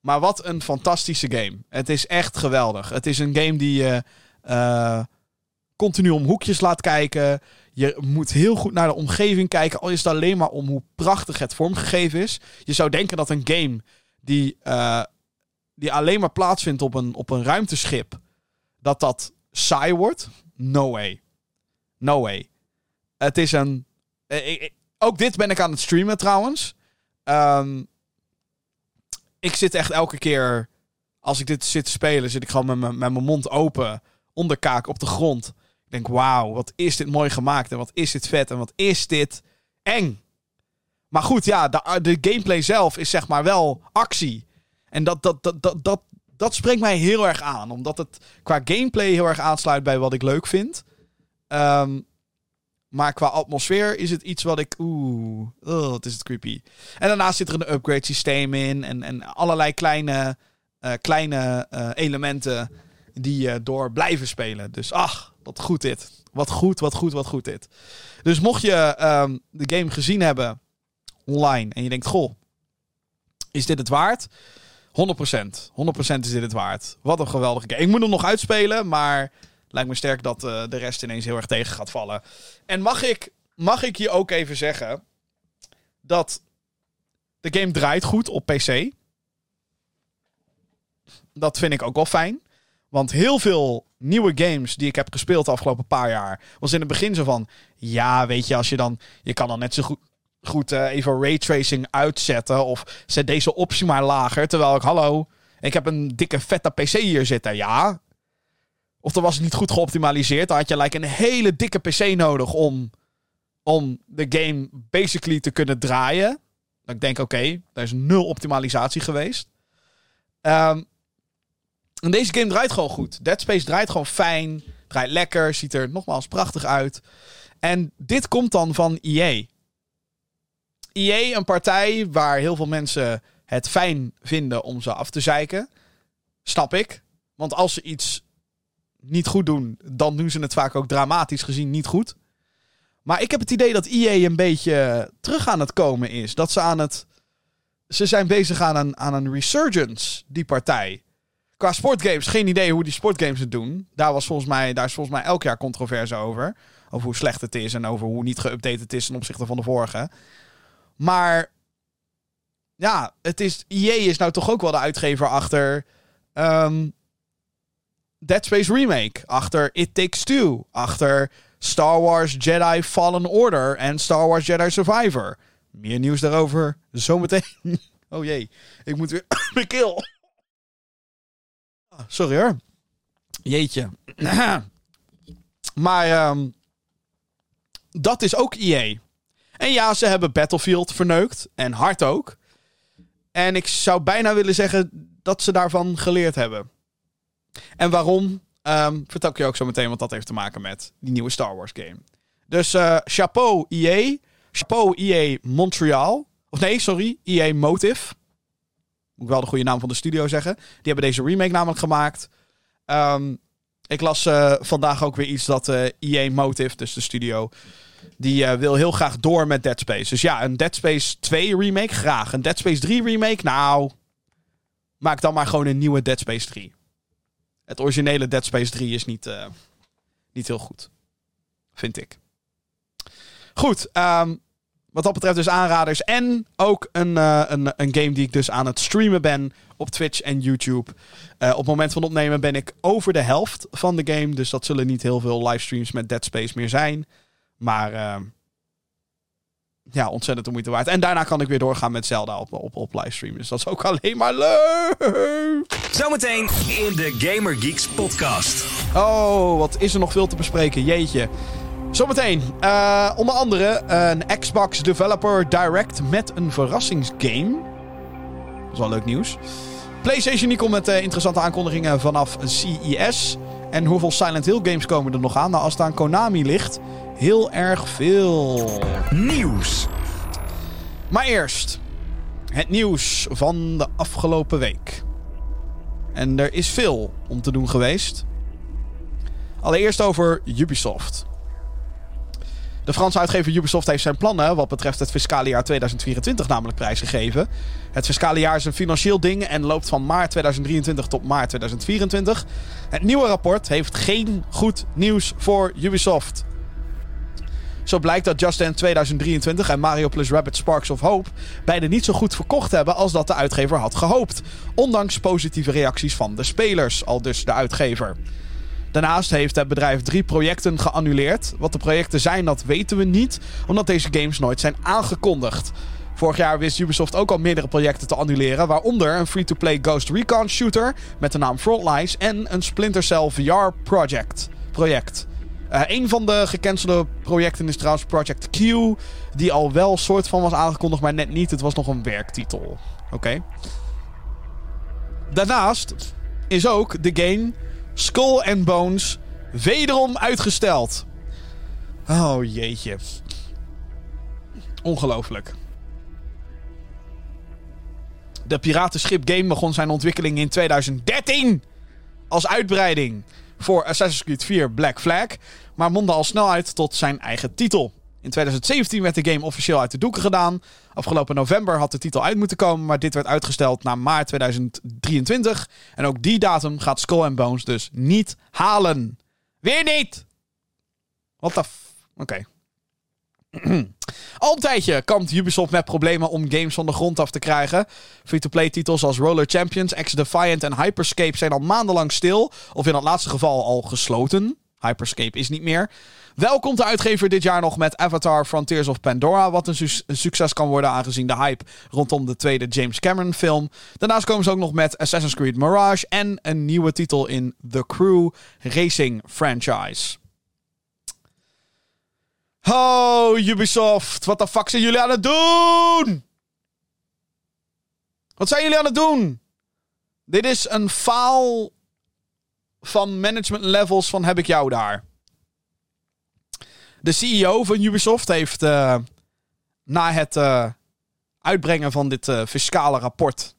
Maar wat een fantastische game. Het is echt geweldig. Het is een game die je uh, continu om hoekjes laat kijken. Je moet heel goed naar de omgeving kijken. Al is het alleen maar om hoe prachtig het vormgegeven is. Je zou denken dat een game die, uh, die alleen maar plaatsvindt op een, op een ruimteschip. dat dat saai wordt. No way. No way. Het is een. Eh, ook dit ben ik aan het streamen trouwens. Um, ik zit echt elke keer. Als ik dit zit te spelen, zit ik gewoon met mijn mond open. Onderkaak op de grond. Ik denk, wauw, wat is dit mooi gemaakt. En wat is dit vet. En wat is dit eng. Maar goed, ja, de, de gameplay zelf is zeg maar wel actie. En dat, dat, dat, dat, dat, dat spreekt mij heel erg aan. Omdat het qua gameplay heel erg aansluit bij wat ik leuk vind. Um, maar qua atmosfeer is het iets wat ik. Oeh, oh, het is het creepy. En daarnaast zit er een upgrade systeem in. En, en allerlei kleine, uh, kleine uh, elementen die je door blijven spelen. Dus ach, wat goed dit. Wat goed, wat goed, wat goed dit. Dus mocht je um, de game gezien hebben online en je denkt: Goh, is dit het waard? 100%. 100% is dit het waard. Wat een geweldige game. Ik moet hem nog uitspelen, maar lijkt me sterk dat uh, de rest ineens heel erg tegen gaat vallen. En mag ik, mag ik je ook even zeggen dat de game draait goed op PC. Dat vind ik ook wel fijn. Want heel veel nieuwe games die ik heb gespeeld de afgelopen paar jaar... was in het begin zo van... Ja, weet je, als je dan... Je kan dan net zo goed, goed uh, even raytracing uitzetten... of zet deze optie maar lager. Terwijl ik, hallo... Ik heb een dikke vette PC hier zitten. Ja, of dan was het niet goed geoptimaliseerd. Dan had je like, een hele dikke PC nodig om, om de game basically te kunnen draaien. Dan ik denk, oké, daar is nul optimalisatie geweest. Um, en deze game draait gewoon goed. Dead Space draait gewoon fijn. Draait lekker. Ziet er nogmaals prachtig uit. En dit komt dan van EA. EA, een partij waar heel veel mensen het fijn vinden om ze af te zeiken. Snap ik. Want als ze iets niet goed doen, dan doen ze het vaak ook dramatisch gezien niet goed. Maar ik heb het idee dat EA een beetje terug aan het komen is. Dat ze aan het. Ze zijn bezig aan een, aan een resurgence, die partij. Qua sportgames, geen idee hoe die sportgames het doen. Daar, was volgens mij, daar is volgens mij elk jaar controverse over. Over hoe slecht het is en over hoe niet geüpdate het is ten opzichte van de vorige. Maar ja, het is, EA is nou toch ook wel de uitgever achter um, Dead Space Remake. Achter It Takes Two. Achter Star Wars Jedi Fallen Order en Star Wars Jedi Survivor. Meer nieuws daarover zometeen. Oh jee, ik moet weer mijn keel. Ah, sorry hoor. Jeetje. maar um, dat is ook EA. En ja, ze hebben Battlefield verneukt. En hard ook. En ik zou bijna willen zeggen dat ze daarvan geleerd hebben. En waarom? Um, vertel ik je ook zo meteen, want dat heeft te maken met die nieuwe Star Wars game. Dus uh, chapeau EA. Chapeau EA Montreal. Of nee, sorry, EA Motive. Moet ik wel de goede naam van de studio zeggen. Die hebben deze remake namelijk gemaakt. Um, ik las uh, vandaag ook weer iets dat uh, EA Motive, dus de studio, die wil heel graag door met Dead Space. Dus ja, een Dead Space 2 remake, graag. Een Dead Space 3 remake, nou, maak dan maar gewoon een nieuwe Dead Space 3 het originele Dead Space 3 is niet, uh, niet heel goed. Vind ik. Goed, um, wat dat betreft dus aanraders. En ook een, uh, een, een game die ik dus aan het streamen ben op Twitch en YouTube. Uh, op het moment van opnemen ben ik over de helft van de game. Dus dat zullen niet heel veel livestreams met Dead Space meer zijn. Maar uh, ja, ontzettend de moeite waard. En daarna kan ik weer doorgaan met Zelda op, op, op livestream. Dus dat is ook alleen maar leuk. Zometeen in de Gamer Geeks podcast. Oh, wat is er nog veel te bespreken. Jeetje. Zometeen, uh, onder andere een Xbox Developer Direct met een verrassingsgame. Dat is wel leuk nieuws. PlayStation die komt met uh, interessante aankondigingen vanaf CES. En hoeveel Silent Hill games komen er nog aan? Nou, als het aan Konami ligt, heel erg veel. Nieuws. Maar eerst Het nieuws van de afgelopen week. En er is veel om te doen geweest. Allereerst over Ubisoft. De Franse uitgever Ubisoft heeft zijn plannen wat betreft het fiscale jaar 2024 namelijk prijsgegeven. Het fiscale jaar is een financieel ding en loopt van maart 2023 tot maart 2024. Het nieuwe rapport heeft geen goed nieuws voor Ubisoft. Zo blijkt dat Just Dance 2023 en Mario plus Rabbit Sparks of Hope beide niet zo goed verkocht hebben als dat de uitgever had gehoopt. Ondanks positieve reacties van de spelers, al dus de uitgever. Daarnaast heeft het bedrijf drie projecten geannuleerd. Wat de projecten zijn, dat weten we niet, omdat deze games nooit zijn aangekondigd. Vorig jaar wist Ubisoft ook al meerdere projecten te annuleren, waaronder een free-to-play Ghost Recon shooter met de naam Frontlies en een Splinter Cell VR project. project. Uh, een van de gecancelde projecten is trouwens Project Q, die al wel soort van was aangekondigd, maar net niet. Het was nog een werktitel. Oké. Daarnaast is ook de game Skull and Bones wederom uitgesteld. Oh jeetje. Ongelooflijk. De Piratenschip game begon zijn ontwikkeling in 2013 als uitbreiding voor Assassin's Creed 4 Black Flag, maar mondde al snel uit tot zijn eigen titel. In 2017 werd de game officieel uit de doeken gedaan. Afgelopen november had de titel uit moeten komen, maar dit werd uitgesteld naar maart 2023. En ook die datum gaat Skull Bones dus niet halen. Weer niet! Wat de f... Oké. Al een tijdje kampt Ubisoft met problemen om games van de grond af te krijgen. Free-to-play titels als Roller Champions, X-Defiant en Hyperscape zijn al maandenlang stil. Of in dat laatste geval al gesloten. Hyperscape is niet meer. Wel komt de uitgever dit jaar nog met Avatar Frontiers of Pandora, wat een, een, succes kan worden aangezien de hype rondom de tweede James Cameron film. Daarnaast komen ze ook nog met Assassin's Creed Mirage en een nieuwe titel in The Crew Racing franchise. Oh, Ubisoft, wat de fuck zijn jullie aan het doen? Wat zijn jullie aan het doen? Dit is een faal van management levels van heb ik jou daar. De CEO van Ubisoft heeft uh, na het uh, uitbrengen van dit uh, fiscale rapport,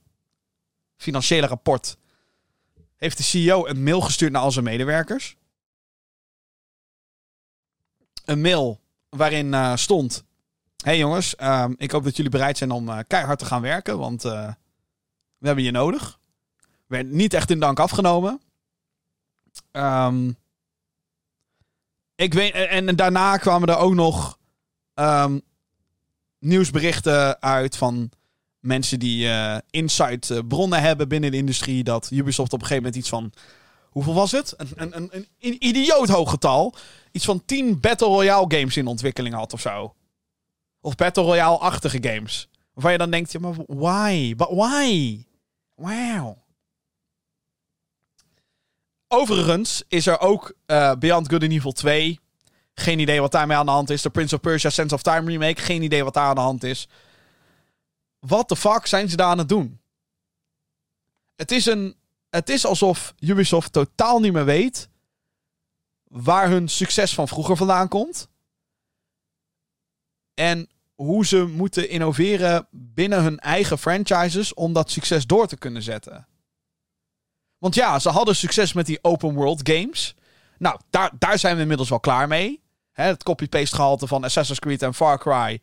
financiële rapport, heeft de CEO een mail gestuurd naar al zijn medewerkers. Een mail waarin stond: Hey jongens, ehm, ik hoop dat jullie bereid zijn om keihard te gaan werken, want we hebben je nodig. Werd niet echt in dank afgenomen. Um, ik weet, en, daarna kwamen er ook nog um, nieuwsberichten uit van mensen die inside bronnen hebben binnen de industrie. Dat Ubisoft op een gegeven moment iets van. Hoeveel was het? Een, een, een, een idioot hoog getal. Iets van 10 Battle Royale games in ontwikkeling had of zo. Of Battle Royale-achtige games. Waarvan je dan denkt, ja, maar why? But why? Wow. Overigens is er ook uh, Beyond Good and Evil 2. Geen idee wat daarmee aan de hand is. De Prince of Persia Sense of Time remake. Geen idee wat daar aan de hand is. Wat de fuck zijn ze daar aan het doen? Het is, een, het is alsof Ubisoft totaal niet meer weet waar hun succes van vroeger vandaan komt. En hoe ze moeten innoveren binnen hun eigen franchises om dat succes door te kunnen zetten. Want ja, ze hadden succes met die open world games. Nou, daar, daar zijn we inmiddels wel klaar mee. het copy-paste gehalte van Assassin's Creed en Far Cry.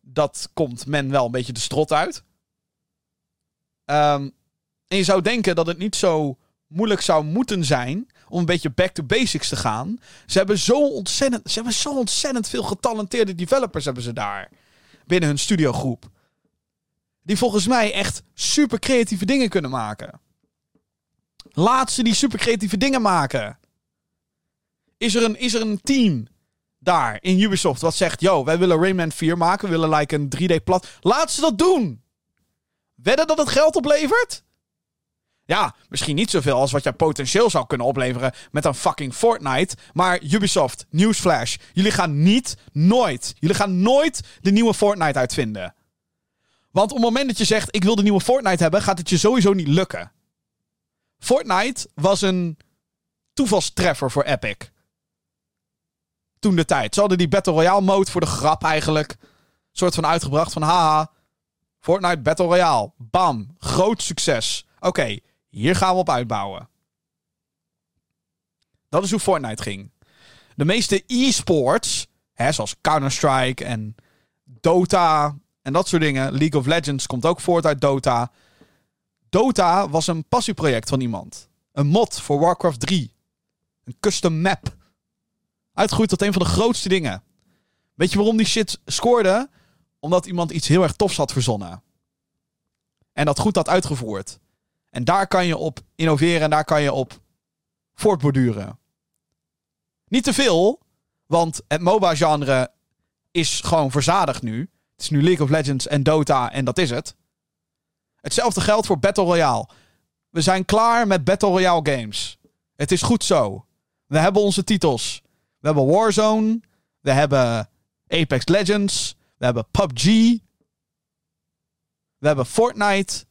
Dat komt men wel een beetje de strot uit. Um, en je zou denken dat het niet zo moeilijk zou moeten zijn om een beetje back to basics te gaan. Ze hebben zo ontzettend, ze hebben zo ontzettend veel getalenteerde developers hebben ze daar. Binnen hun studiogroep. Die volgens mij echt super creatieve dingen kunnen maken. Laat ze die super creatieve dingen maken. Is er een, is er een team daar in Ubisoft wat zegt: Yo, wij willen Rayman 4 maken. We willen like een 3D-plat. Laat ze dat doen. Wedden dat het geld oplevert? Ja, misschien niet zoveel als wat jij potentieel zou kunnen opleveren met een fucking Fortnite. Maar Ubisoft, Newsflash, jullie gaan niet, nooit, jullie gaan nooit de nieuwe Fortnite uitvinden. Want op het moment dat je zegt, ik wil de nieuwe Fortnite hebben, gaat het je sowieso niet lukken. Fortnite was een toevalstreffer voor Epic. Toen de tijd. Ze hadden die Battle Royale mode voor de grap eigenlijk. soort van uitgebracht van haha. Fortnite Battle Royale. Bam. Groot succes. Oké, hier gaan we op uitbouwen. Dat is hoe Fortnite ging. De meeste e-sports, zoals Counter-Strike en Dota en dat soort dingen. League of Legends komt ook voort uit Dota. Dota was een passieproject van iemand. Een mod voor Warcraft 3. Een custom map. Uitgegroeid tot een van de grootste dingen. Weet je waarom die shit scoorde? Omdat iemand iets heel erg tofs had verzonnen. En dat goed had uitgevoerd. En daar kan je op innoveren en daar kan je op voortborduren. Niet te veel, want het MOBA-genre is gewoon verzadigd nu. Het is nu League of Legends en Dota en dat is het. Hetzelfde geldt voor Battle Royale. We zijn klaar met Battle Royale games. Het is goed zo. We hebben onze titels. We hebben Warzone. We hebben Apex Legends. We hebben PUBG. We hebben Fortnite.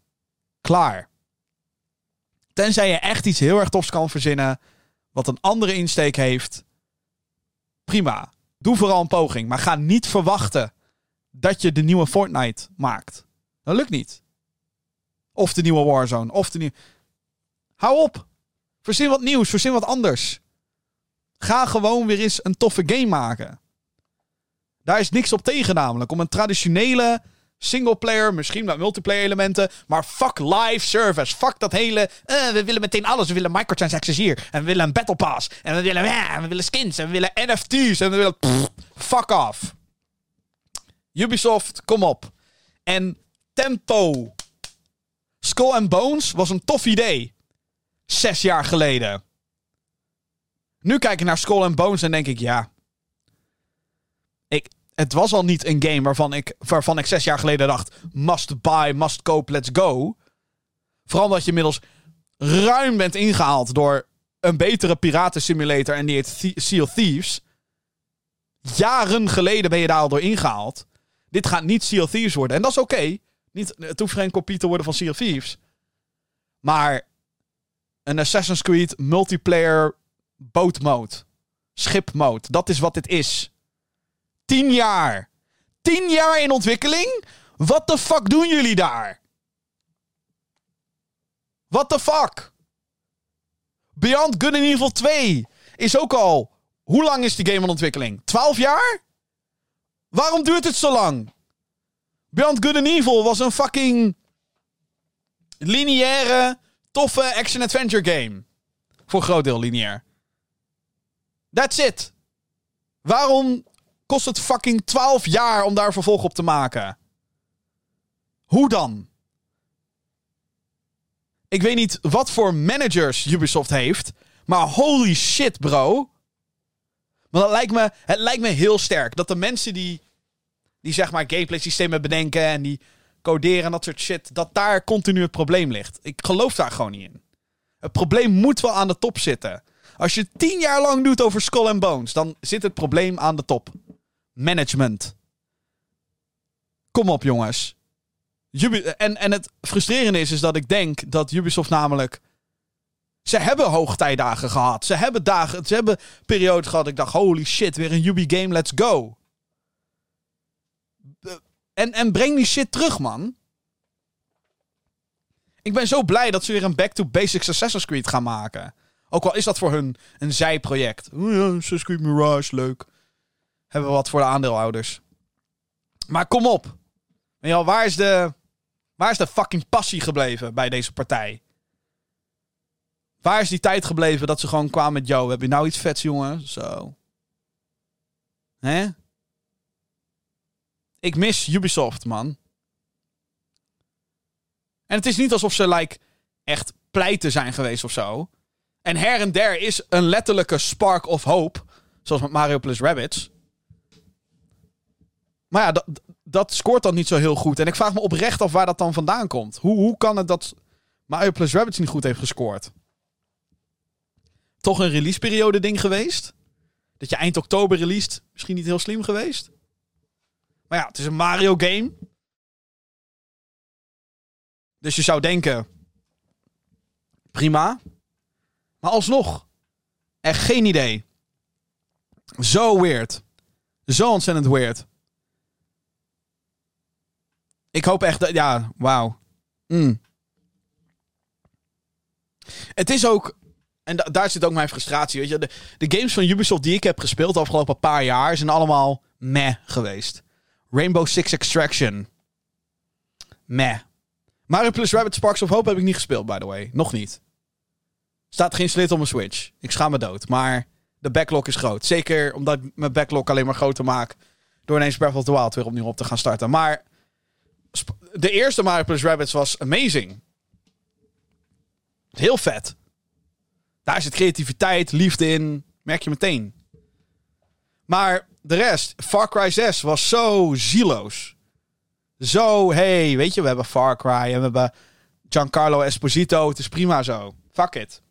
Klaar. Tenzij je echt iets heel erg tofs kan verzinnen. Wat een andere insteek heeft. Prima. Doe vooral een poging. Maar ga niet verwachten dat je de nieuwe Fortnite maakt. Dat lukt niet. Of de nieuwe Warzone. Of de nieuwe. Hou op. Verzin wat nieuws. Verzin wat anders. Ga gewoon weer eens een toffe game maken. Daar is niks op tegen namelijk. Om een traditionele singleplayer, misschien met multiplayer elementen. Maar fuck live service. Fuck dat hele. eh, we willen meteen alles. We willen microtransactions hier. En we willen een battle pass. En we willen, we willen skins. En we willen NFT's. En we willen. fuck off. Ubisoft, kom op. En tempo. Skull and Bones was een tof idee. Zes jaar geleden. Nu kijk ik naar Skull and Bones en denk ik, ja. Het was al niet een game waarvan ik, waarvan ik zes jaar geleden dacht: must buy, must cope, let's go. Vooral omdat je inmiddels ruim bent ingehaald door een betere piratensimulator en die heet Thie- Sea of Thieves. Jaren geleden ben je daar al door ingehaald. Dit gaat niet Sea of Thieves worden. En dat is oké. Niet, Het hoeft kopie te worden van Sea of Thieves. Maar een Assassin's Creed multiplayer boat mode. Schip mode. Dat is wat dit is. Tien jaar. Tien jaar in ontwikkeling? Wat de fuck doen jullie daar? What the fuck? Beyond Good and Evil 2 is ook al... Hoe lang is die game in ontwikkeling? 12 jaar? Waarom duurt het zo lang? Beyond Good and Evil was een fucking... lineaire, toffe action-adventure game. Voor groot deel lineair. That's it. Waarom kost het fucking 12 jaar om daar vervolg op te maken? Hoe dan? Ik weet niet wat voor managers Ubisoft heeft, maar holy shit, bro. Maar dat lijkt me, het lijkt me heel sterk dat de mensen die, die zeg maar gameplay systemen bedenken en die coderen en dat soort shit, dat daar continu het probleem ligt. Ik geloof daar gewoon niet in. Het probleem moet wel aan de top zitten. Als je tien jaar lang doet over Skull and Bones, dan zit het probleem aan de top. Management. Kom op, jongens. Ubi en, en het frustrerende is, is dat ik denk dat Ubisoft namelijk... Ze hebben hoogtijdagen gehad. Ze hebben dagen, ze hebben periodes gehad. Ik dacht, holy shit, weer een Ubi game, let's go. Eh, En, en breng die shit terug, man. Ik ben zo blij dat ze weer een Back to Basics Assassin's Creed gaan maken. Ook al is dat voor hun een zijproject. Oh ja, Assassin's Creed Mirage, leuk. Hebben we wat voor de aandeelhouders. Maar kom op. Waar is de, waar is de fucking passie gebleven bij deze partij? Waar is die tijd gebleven dat ze gewoon kwamen met... Yo, heb je nou iets vets, jongen? Zo. Hè? Ik mis Ubisoft, man. En het is niet alsof ze, like, echt pleiten zijn geweest of zo. En her en der is een letterlijke spark of hope. Zoals met Mario plus Rabbids. Maar ja, dat, dat scoort dan niet zo heel goed. En ik vraag me oprecht af waar dat dan vandaan komt. Hoe, hoe kan het dat Mario plus Rabbids niet goed heeft gescoord? Toch een releaseperiode ding geweest? Dat je eind oktober released? Misschien niet heel slim geweest? Maar ja, het is een Mario game. Dus je zou denken... Prima. Maar alsnog. Echt geen idee. Zo weird. Zo ontzettend weird. Ik hoop echt dat... Ja, wauw. Mm. Het is ook... En da- daar zit ook mijn frustratie. Weet je, de, de games van Ubisoft die ik heb gespeeld de afgelopen paar jaar zijn allemaal meh geweest. Rainbow Six Extraction. Meh. Mario plus Rabbit Sparks of Hope heb ik niet gespeeld, by the way. Nog niet. Staat geïnstalleerd op mijn Switch. Ik schaam me dood. Maar de backlog is groot. Zeker omdat ik mijn backlog alleen maar groter maak. Door ineens Breath of the Wild weer opnieuw op te gaan starten. Maar de eerste Mario plus Rabbids was amazing. Heel vet. Daar zit creativiteit, liefde in. Merk je meteen. Maar de rest, Far Cry 6 was zo zieloos. Zo, hey, weet je, we hebben Far Cry en we hebben Giancarlo Esposito. Het is prima zo. Fuck it.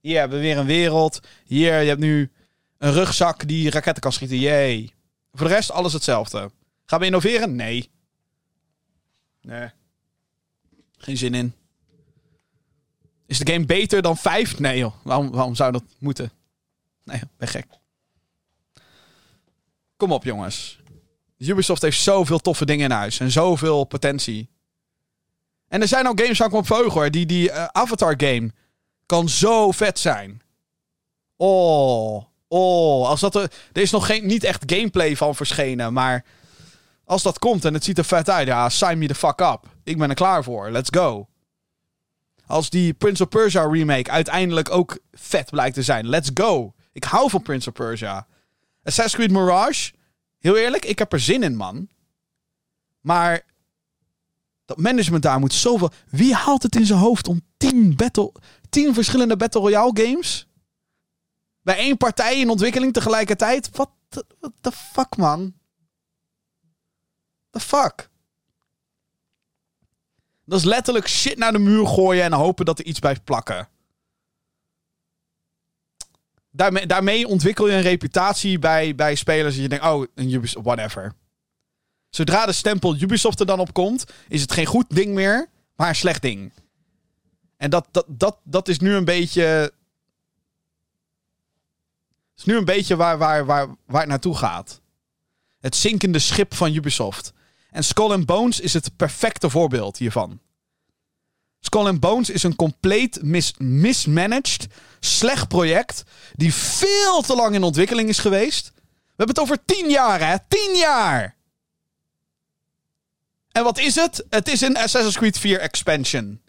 Hier hebben we weer een wereld. Hier, je hebt nu een rugzak die raketten kan schieten. Yay. Voor de rest, alles hetzelfde. Gaan we innoveren? Nee. Nee. Geen zin in. Is de game beter dan 5? Nee joh. Waarom, waarom zou dat moeten? Nee, ben gek. Kom op jongens. Ubisoft heeft zoveel toffe dingen in huis. En zoveel potentie. En er zijn ook games waar ik op hoor. Die, die eh, Avatar game kan zo vet zijn. Oh. Oh. Als dat er, er is nog geen, niet echt gameplay van verschenen. Maar als dat komt en het ziet er vet uit. Ja, sign me the fuck up. Ik ben er klaar voor. Let's go. Als die Prince of Persia remake uiteindelijk ook vet blijkt te zijn. Let's go. Ik hou van Prince of Persia. Assassin's Creed Mirage. Heel eerlijk, ik heb er zin in, man. Maar dat management daar moet zoveel... Wie haalt het in zijn hoofd om tien, battle, tien verschillende Battle Royale games... bij één partij in ontwikkeling tegelijkertijd? Wat the fuck, man? Fuck? Dat is letterlijk shit naar de muur gooien en hopen dat er iets blijft plakken. Daarmee, daarmee ontwikkel je een reputatie bij, bij spelers. Dat je denkt, oh, een Ubisoft, whatever. Zodra de stempel Ubisoft er dan op komt, is het geen goed ding meer, maar een slecht ding. En dat, dat, dat, dat is nu een beetje. is nu een beetje waar, waar, waar, waar het naartoe gaat. Het zinkende schip van Ubisoft. En Skull and Bones is het perfecte voorbeeld hiervan. Skull and Bones is een compleet mis mismanaged, slecht project. Die veel te lang in ontwikkeling is geweest. We hebben het over tien jaar, hè? Tien jaar! En wat is het? Het is een Assassin's Creed 4 expansion.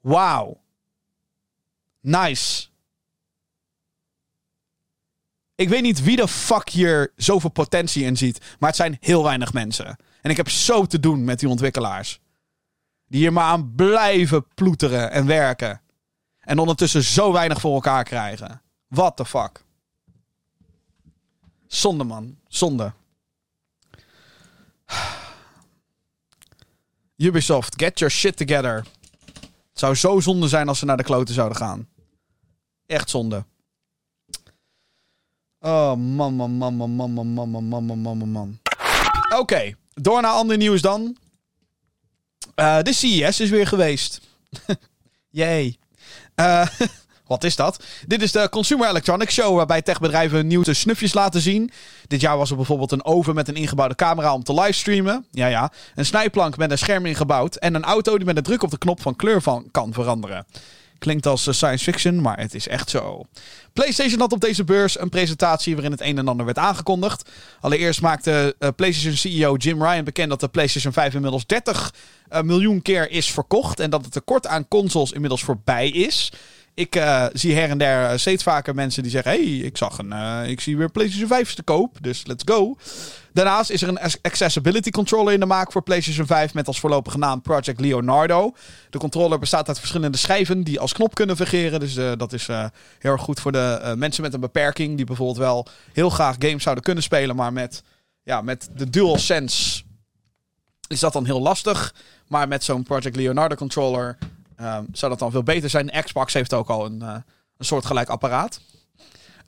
Wauw. Nice. Ik weet niet wie de fuck hier zoveel potentie in ziet. Maar het zijn heel weinig mensen. En ik heb zo te doen met die ontwikkelaars. Die hier maar aan blijven ploeteren en werken. En ondertussen zo weinig voor elkaar krijgen. What the fuck. Zonde, man. Zonde. Ubisoft, get your shit together. Het zou zo zonde zijn als ze naar de kloten zouden gaan. Echt zonde. Oh, man, man, man, man, man, man, man, man, man, man, man, man. Door naar ander nieuws dan. Eh, de CES is weer geweest. Yay. Eh, wat is dat? Dit is de Consumer Electronics Show, waarbij techbedrijven nieuwe snufjes laten zien. Dit jaar was er bijvoorbeeld een oven met een ingebouwde camera om te livestreamen. Ja, ja. Een snijplank met een scherm ingebouwd. En een auto die met een druk op de knop van kleur van kan veranderen. Klinkt als eh, science fiction, maar het is echt zo. PlayStation had op deze beurs een presentatie waarin het een en ander werd aangekondigd. Allereerst maakte uh, PlayStation CEO Jim Ryan bekend dat de PlayStation 5 inmiddels 30 uh, miljoen keer is verkocht. En dat het tekort aan consoles inmiddels voorbij is. Ik uh, zie her en der steeds vaker mensen die zeggen: hey, ik zag een. Uh, ik zie weer PlayStation 5 te koop, dus let's go. Daarnaast is er een accessibility controller in de maak voor PlayStation 5 met als voorlopige naam Project Leonardo. De controller bestaat uit verschillende schijven die als knop kunnen fungeren. Dus dat is heel erg goed voor de mensen met een beperking die bijvoorbeeld wel heel graag games zouden kunnen spelen, maar met, ja, met de DualSense is dat dan heel lastig. Maar met zo'n Project Leonardo controller Um, zou dat dan veel beter zijn? Xbox heeft ook al een, uh, een soortgelijk apparaat.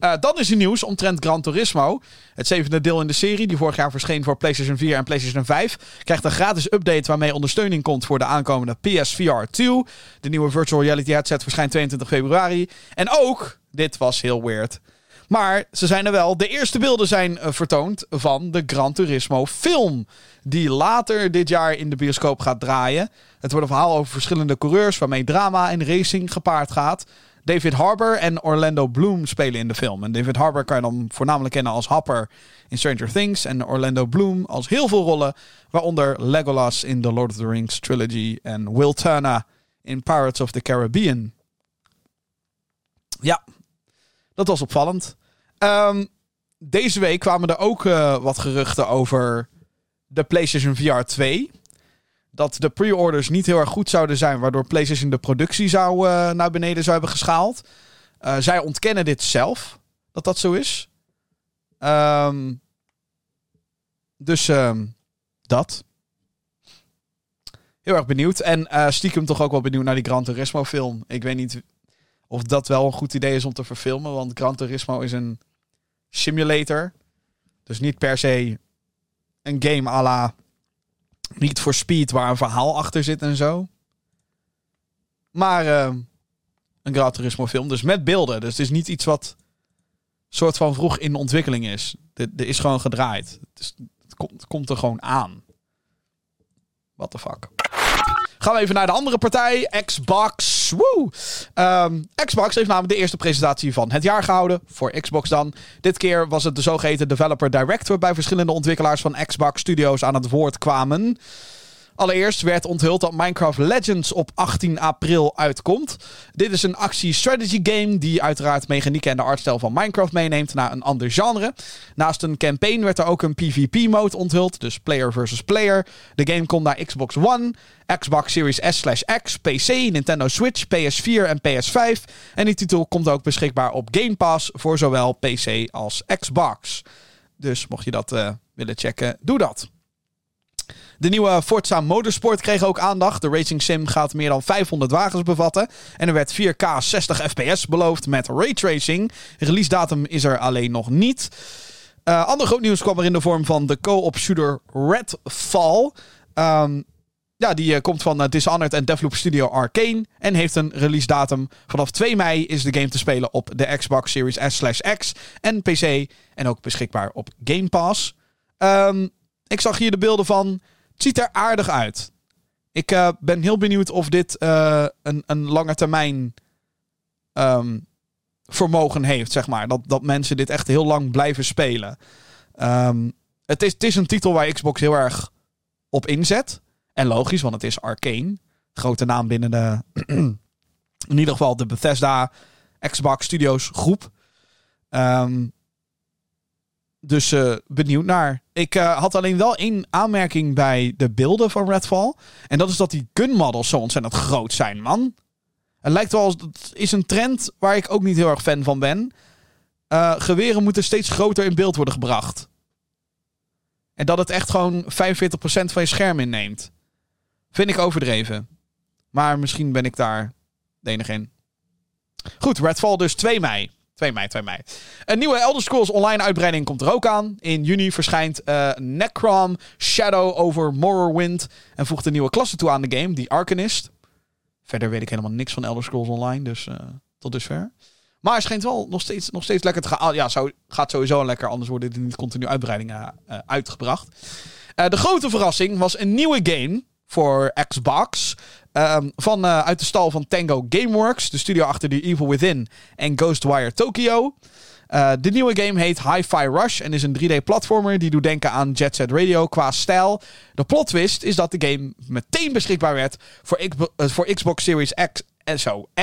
Uh, dan is er nieuws omtrent Gran Turismo. Het zevende deel in de serie, die vorig jaar verscheen voor PlayStation 4 en PlayStation 5, krijgt een gratis update waarmee ondersteuning komt voor de aankomende PSVR 2. De nieuwe virtual reality headset verschijnt 22 februari. En ook, dit was heel weird, Maar ze zijn er wel. De eerste beelden zijn eh, vertoond van de Gran Turismo film. Die later dit jaar in de bioscoop gaat draaien. Het wordt een verhaal over verschillende coureurs waarmee drama en racing gepaard gaat. David Harbour en Orlando Bloom spelen in de film. En David Harbour kan je dan voornamelijk kennen als Hopper in Stranger Things. En Orlando Bloom als heel veel rollen. Waaronder Legolas in The Lord of the Rings trilogy. En Will Turner in Pirates of the Caribbean. Ja, dat was opvallend. Ehm, deze week kwamen er ook uh, wat geruchten over de PlayStation VR 2. Dat de pre-orders niet heel erg goed zouden zijn, waardoor PlayStation de productie zou, uh, naar beneden zou hebben geschaald. Uh, zij ontkennen dit zelf, dat dat zo is. Um, dus um, dat. Heel erg benieuwd. En stiekem toch ook wel benieuwd naar die Gran Turismo film. Ik weet niet of dat wel een goed idee is om te verfilmen. Want Gran Turismo is een simulator. Dus niet per se een game à la niet voor speed waar een verhaal achter zit en zo. Maar uh, een Gran Turismo film. Dus met beelden. Dus het is niet iets wat soort van vroeg in ontwikkeling is. Er is gewoon gedraaid. Het, komt, komt er gewoon aan. What the fuck. Gaan we even naar de andere partij, Xbox. Woo! Um, Xbox heeft namelijk de eerste presentatie van het jaar gehouden. Voor Xbox dan. Dit keer was het de zogeheten Developer Direct, waarbij verschillende ontwikkelaars van Xbox Studios aan het woord kwamen. Allereerst werd onthuld dat Minecraft Legends op 18 april uitkomt. Dit is een actie-strategy game die uiteraard mechanieken en de artstijl van Minecraft meeneemt naar een ander genre. Naast een campaign werd er ook een PvP-mode onthuld, dus player versus player. De game komt naar Xbox One, Xbox Series S/X, PC, Nintendo Switch, PS4 en PS5. En die titel komt ook beschikbaar op Game Pass voor zowel PC als Xbox. Dus mocht je dat uh, willen checken, doe dat. De nieuwe Forza Motorsport kreeg ook aandacht. De Racing Sim gaat meer dan 500 wagens bevatten. En er werd 4K 60 fps beloofd met raytracing. Release datum is er alleen nog niet. Uh, ander groot nieuws kwam er in de vorm van de co-op shooter Redfall. Um, ja, die uh, komt van uh, Dishonored en Devloop Studio Arcane. En heeft een release datum. Vanaf 2 mei is de game te spelen op de Xbox Series S/X en PC. En ook beschikbaar op Game Pass. Um, ik zag hier de beelden van. Ziet er aardig uit. Ik uh, ben heel benieuwd of dit uh, een, een lange termijn um, vermogen heeft, zeg maar. Dat, dat mensen dit echt heel lang blijven spelen. Um, het, is, het is een titel waar Xbox heel erg op inzet. En logisch, want het is Arcane. Grote naam binnen de... in ieder geval de Bethesda Xbox Studios groep. Um, dus uh, benieuwd naar. Ik uh, had alleen wel één aanmerking bij de beelden van Redfall. En dat is dat die gun models zo ontzettend groot zijn, man. Het lijkt wel. Het is een trend waar ik ook niet heel erg fan van ben. Uh, geweren moeten steeds groter in beeld worden gebracht. En dat het echt gewoon 45% van je scherm inneemt. Vind ik overdreven. Maar misschien ben ik daar de enige in. Goed, Redfall dus 2 mei. 2 mei, 2 mei. Een nieuwe Elder Scrolls Online uitbreiding komt er ook aan. In juni verschijnt uh, Necrom Shadow over Morrowind. En voegt een nieuwe klasse toe aan de game, die Arcanist. Verder weet ik helemaal niks van Elder Scrolls Online, dus uh, tot dusver. Maar het schijnt wel nog steeds, nog steeds lekker te gaan. Ja, zo, gaat sowieso lekker, anders worden er niet continu uitbreidingen uh, uitgebracht. de grote verrassing was een nieuwe game voor Xbox. Um, van, uh, uit de stal van Tango Gameworks, de studio achter The Evil Within en Ghostwire Tokyo. Uh, de nieuwe game heet Hi-Fi Rush en is een 3D-platformer die doet denken aan Jet Set Radio qua stijl. De plot twist is dat de game meteen beschikbaar werd voor, voor Xbox Series X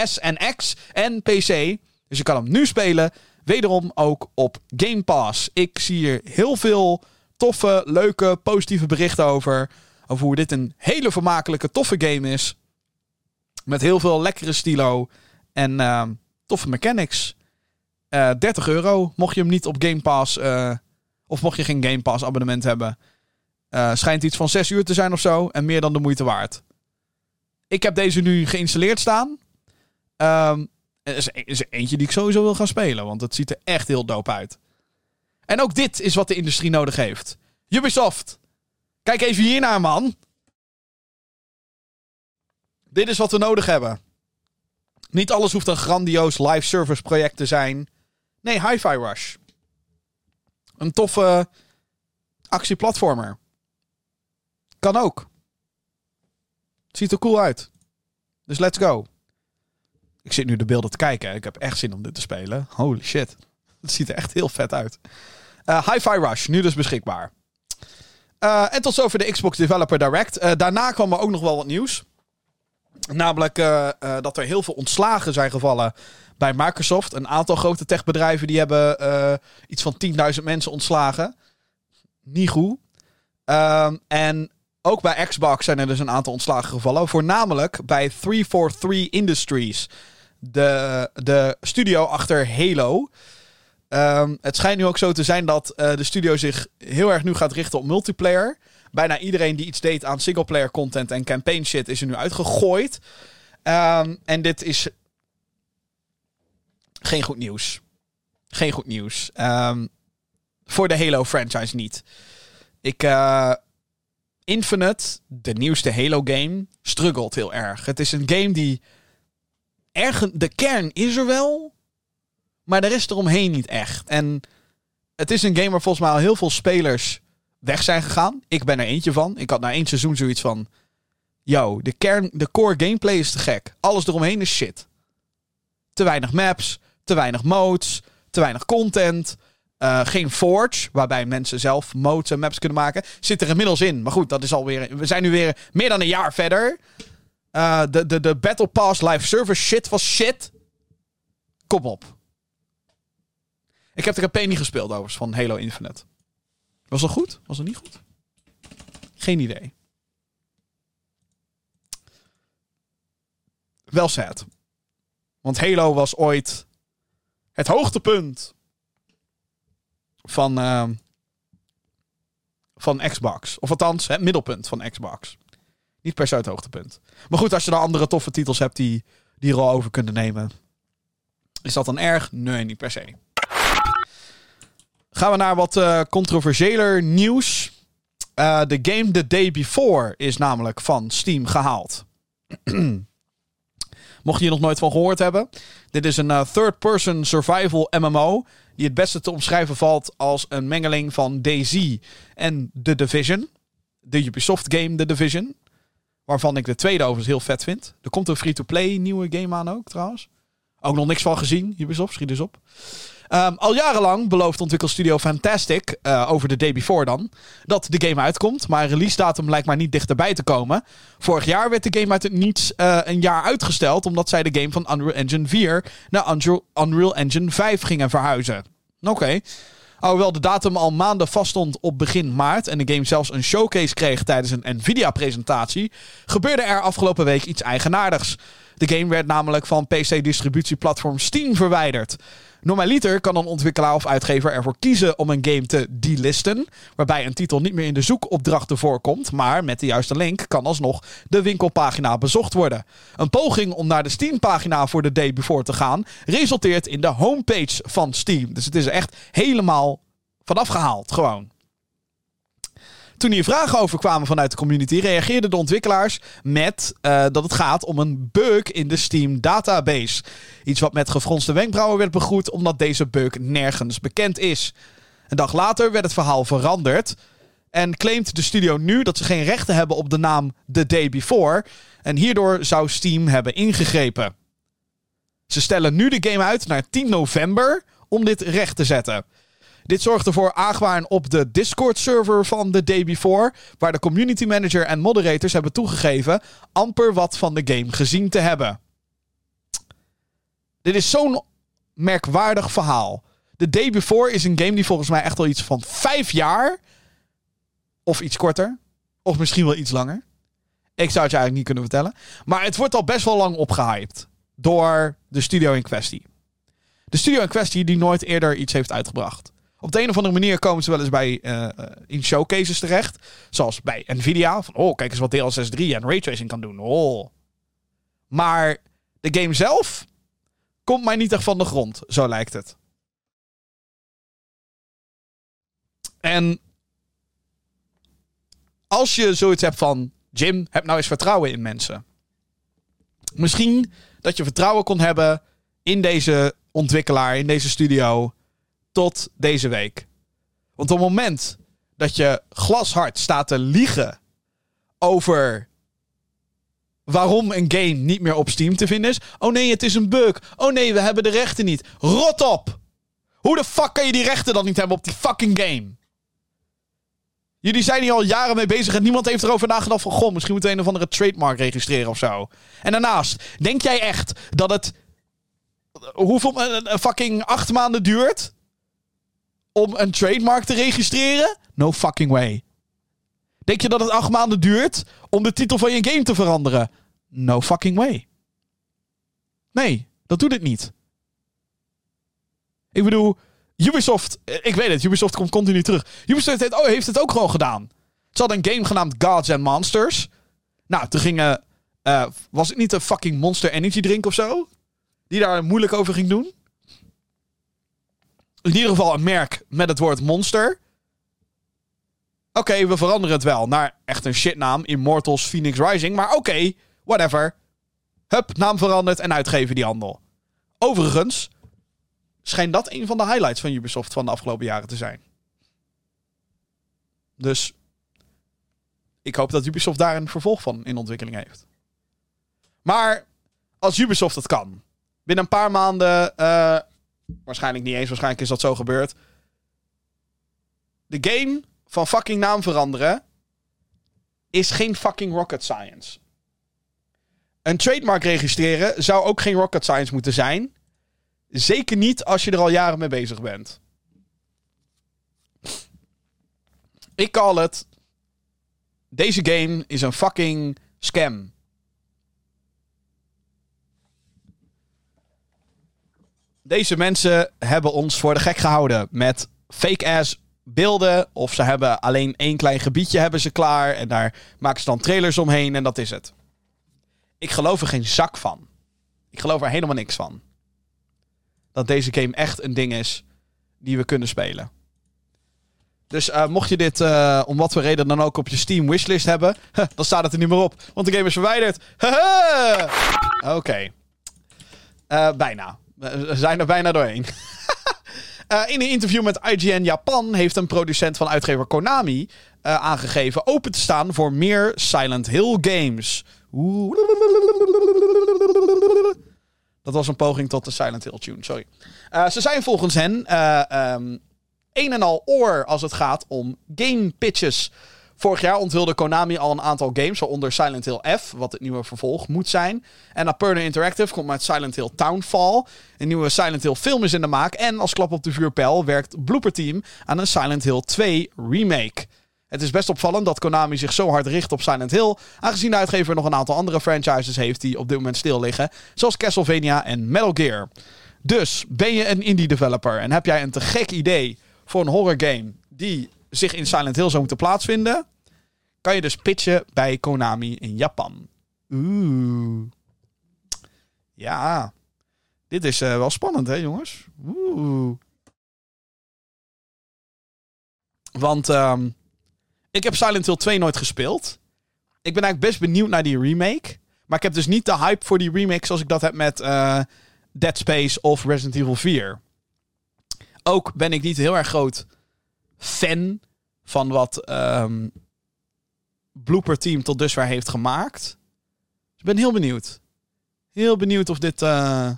S en X en PC. Dus je kan hem nu spelen, wederom ook op Game Pass. Ik zie hier heel veel toffe, leuke, positieve berichten over. Over hoe dit een hele vermakelijke, toffe game is. Met heel veel lekkere stilo. En uh, toffe mechanics. Uh, 30 euro. Mocht je hem niet op Game Pass. Uh, of mocht je geen Game Pass abonnement hebben. Uh, schijnt iets van 6 uur te zijn of zo. En meer dan de moeite waard. Ik heb deze nu geïnstalleerd staan. Um, er is, is eentje die ik sowieso wil gaan spelen. Want het ziet er echt heel dope uit. En ook dit is wat de industrie nodig heeft. Ubisoft. Kijk even hiernaar, man. Dit is wat we nodig hebben. Niet alles hoeft een grandioos live service project te zijn. Nee, Hi-Fi Rush. Een toffe actieplatformer. Kan ook. Ziet er cool uit. Dus let's go. Ik zit nu de beelden te kijken. Ik heb echt zin om dit te spelen. Holy shit. Het ziet er echt heel vet uit. Uh, Hi-Fi Rush, nu dus beschikbaar. Uh, en tot zover de Xbox Developer Direct. Uh, daarna kwam er ook nog wel wat nieuws. Namelijk dat er heel veel ontslagen zijn gevallen bij Microsoft. Een aantal grote techbedrijven die hebben iets van 10.000 mensen ontslagen. Niet goed. Ehm, en ook bij Xbox zijn er dus een aantal ontslagen gevallen. Voornamelijk bij 343 Industries. De, de studio achter Halo. Ehm, het schijnt nu ook zo te zijn dat uh, de studio zich heel erg nu gaat richten op multiplayer. Bijna iedereen die iets deed aan singleplayer content en campaign shit is er nu uitgegooid. Um, en dit is geen goed nieuws. Geen goed nieuws. Um, voor de Halo franchise niet. Ik, uh, Infinite, de nieuwste Halo game, struggelt heel erg. Het is een game die erg, de kern is er wel, maar de rest eromheen niet echt. En het is een game waar volgens mij al heel veel spelers weg zijn gegaan. Ik ben er eentje van. Ik had na één seizoen zoiets van, yo, de kern, de core gameplay is te gek. Alles eromheen is shit. Te weinig maps, te weinig modes, te weinig content. Uh, geen Forge, waarbij mensen zelf modes en maps kunnen maken. Zit er inmiddels in. Maar goed, dat is alweer. We zijn nu weer meer dan een jaar verder. Uh, de, de, de Battle Pass live service shit was shit. Kom op. Ik heb de campaign niet gespeeld overigens van Halo Infinite. Was dat goed? Was dat niet goed? Geen idee. Wel sad. Want Halo was ooit het hoogtepunt van, uh, van Xbox. Of althans, het middelpunt van Xbox. Niet per se het hoogtepunt. Maar goed, als je dan andere toffe titels hebt die, die er al over kunnen nemen. Is dat dan erg? Nee, niet per se. Gaan we naar wat uh, controversiëler nieuws. Uh, de game The Day Before is namelijk van Steam gehaald. Mocht je hier nog nooit van gehoord hebben. Dit is een uh, third-person survival MMO die het beste te omschrijven valt als een mengeling van DayZ en The Division. De Ubisoft game The Division. Waarvan ik de tweede overigens heel vet vind. Er komt een free-to-play nieuwe game aan ook trouwens. Ook nog niks van gezien, Ubisoft, schiet dus op. Um, al jarenlang belooft ontwikkelstudio Fantastic, uh, over de day before dan, dat de game uitkomt. Maar release datum lijkt maar niet dichterbij te komen. Vorig jaar werd de game uit het niets uh, een jaar uitgesteld, omdat zij de game van Unreal Engine 4 naar Unreal, Unreal Engine 5 gingen verhuizen. Oké. Okay. Alhoewel de datum al maanden vaststond op begin maart en de game zelfs een showcase kreeg tijdens een Nvidia-presentatie, gebeurde er afgelopen week iets eigenaardigs. De game werd namelijk van PC-distributieplatform Steam verwijderd. Normaliter kan een ontwikkelaar of uitgever ervoor kiezen om een game te delisten, waarbij een titel niet meer in de zoekopdrachten voorkomt, maar met de juiste link kan alsnog de winkelpagina bezocht worden. Een poging om naar de Steam-pagina voor de day before te gaan, resulteert in de homepage van Steam. Dus het is echt helemaal vanaf gehaald, gewoon. Toen hier vragen over kwamen vanuit de community, reageerden de ontwikkelaars met uh, dat het gaat om een bug in de Steam database. Iets wat met gefronste wenkbrauwen werd begroet, omdat deze bug nergens bekend is. Een dag later werd het verhaal veranderd. En claimt de studio nu dat ze geen rechten hebben op de naam The Day Before. En hierdoor zou Steam hebben ingegrepen. Ze stellen nu de game uit naar 10 november om dit recht te zetten. Dit zorgde voor argwaan op de Discord-server van The Day Before, waar de community manager en moderators hebben toegegeven amper wat van de game gezien te hebben. Dit is zo'n merkwaardig verhaal. The Day Before is een game die volgens mij echt al iets van vijf jaar, of iets korter, of misschien wel iets langer. Ik zou het je eigenlijk niet kunnen vertellen. Maar het wordt al best wel lang opgehyped door de studio in kwestie. De studio in kwestie die nooit eerder iets heeft uitgebracht. Op de een of andere manier komen ze wel eens bij uh, in showcases terecht. Zoals bij Nvidia. Van, oh, kijk eens wat DLSS 3 en raytracing kan doen. Oh. Maar de game zelf komt mij niet echt van de grond. Zo lijkt het. En als je zoiets hebt van... Jim, heb nou eens vertrouwen in mensen. Misschien dat je vertrouwen kon hebben in deze ontwikkelaar, in deze studio tot deze week. Want op het moment dat je glashard staat te liegen over waarom een game niet meer op Steam te vinden is. Oh nee, het is een bug. Oh nee, we hebben de rechten niet. Rot op! Hoe de fuck kan je die rechten dan niet hebben op die fucking game? Jullie zijn hier al jaren mee bezig en niemand heeft erover nagedacht van... Goh, misschien moeten we een of andere trademark registreren of zo. En daarnaast, denk jij echt dat het... Hoeveel... Een fucking acht maanden duurt... om een trademark te registreren? No fucking way. Denk je dat het acht maanden duurt om de titel van je game te veranderen? No fucking way. Nee, dat doet het niet. Ik bedoel, Ubisoft, ik weet het, Ubisoft komt continu terug. Ubisoft heeft, oh, heeft het ook gewoon gedaan. Ze hadden een game genaamd Gods and Monsters. Nou, toen gingen. Uh, was het niet een fucking Monster Energy drink of zo? Die daar moeilijk over ging doen? In ieder geval een merk met het woord monster. Oké, we veranderen het wel naar echt een shitnaam. Immortals Phoenix Rising. Maar oké, whatever. Hup, naam veranderd en uitgeven die handel. Overigens, schijnt dat een van de highlights van Ubisoft van de afgelopen jaren te zijn. Dus ik hoop dat Ubisoft daar een vervolg van in ontwikkeling heeft. Maar als Ubisoft het kan, binnen een paar maanden, uh, waarschijnlijk niet eens, waarschijnlijk is dat zo gebeurd. De game van fucking naam veranderen is geen fucking rocket science. Een trademark registreren zou ook geen rocket science moeten zijn. Zeker niet als je er al jaren mee bezig bent. Ik call het. Deze game is een fucking scam. Deze mensen hebben ons voor de gek gehouden met fake ass beelden. Of ze hebben alleen één klein gebiedje hebben ze klaar. En daar maken ze dan trailers omheen en dat is het. Ik geloof er geen zak van. Ik geloof er helemaal niks van. Dat deze game echt een ding is die we kunnen spelen. Dus uh, mocht je dit uh, om wat voor reden dan ook op je Steam wishlist hebben, dan staat het er niet meer op. Want de game is verwijderd. Oké. Uh, bijna. We zijn er bijna doorheen. Uh, in een interview met IGN Japan heeft een producent van uitgever Konami uh, aangegeven open te staan voor meer Silent Hill games. Oeh. Dat was een poging tot de Silent Hill tune, sorry. Ze zijn volgens hen um, een en al oor als het gaat om game pitches. Vorig jaar onthulde Konami al een aantal games, waaronder Silent Hill F, wat het nieuwe vervolg moet zijn. En Aperna Interactive komt met Silent Hill Townfall. Een nieuwe Silent Hill film is in de maak. En als klap op de vuurpijl werkt Blooper Team aan een Silent Hill 2 remake. Het is best opvallend dat Konami zich zo hard richt op Silent Hill, aangezien de uitgever nog een aantal andere franchises heeft die op dit moment stil liggen, zoals Castlevania en Metal Gear. Dus ben je een indie developer en heb jij een te gek idee voor een horror game die zich in Silent Hill zou moeten plaatsvinden, kan je dus pitchen bij Konami in Japan. Oeh. Ja. Dit is uh, wel spannend, hè, jongens? Oeh. Want um, ik heb Silent Hill 2 nooit gespeeld. Ik ben eigenlijk best benieuwd naar die remake. Maar ik heb dus niet de hype voor die remake zoals ik dat heb met uh, Dead Space of Resident Evil 4. Ook ben ik niet heel erg groot fan van wat um, Blooper Team tot dusver heeft gemaakt. Dus ik ben heel benieuwd. Heel benieuwd of dit uh,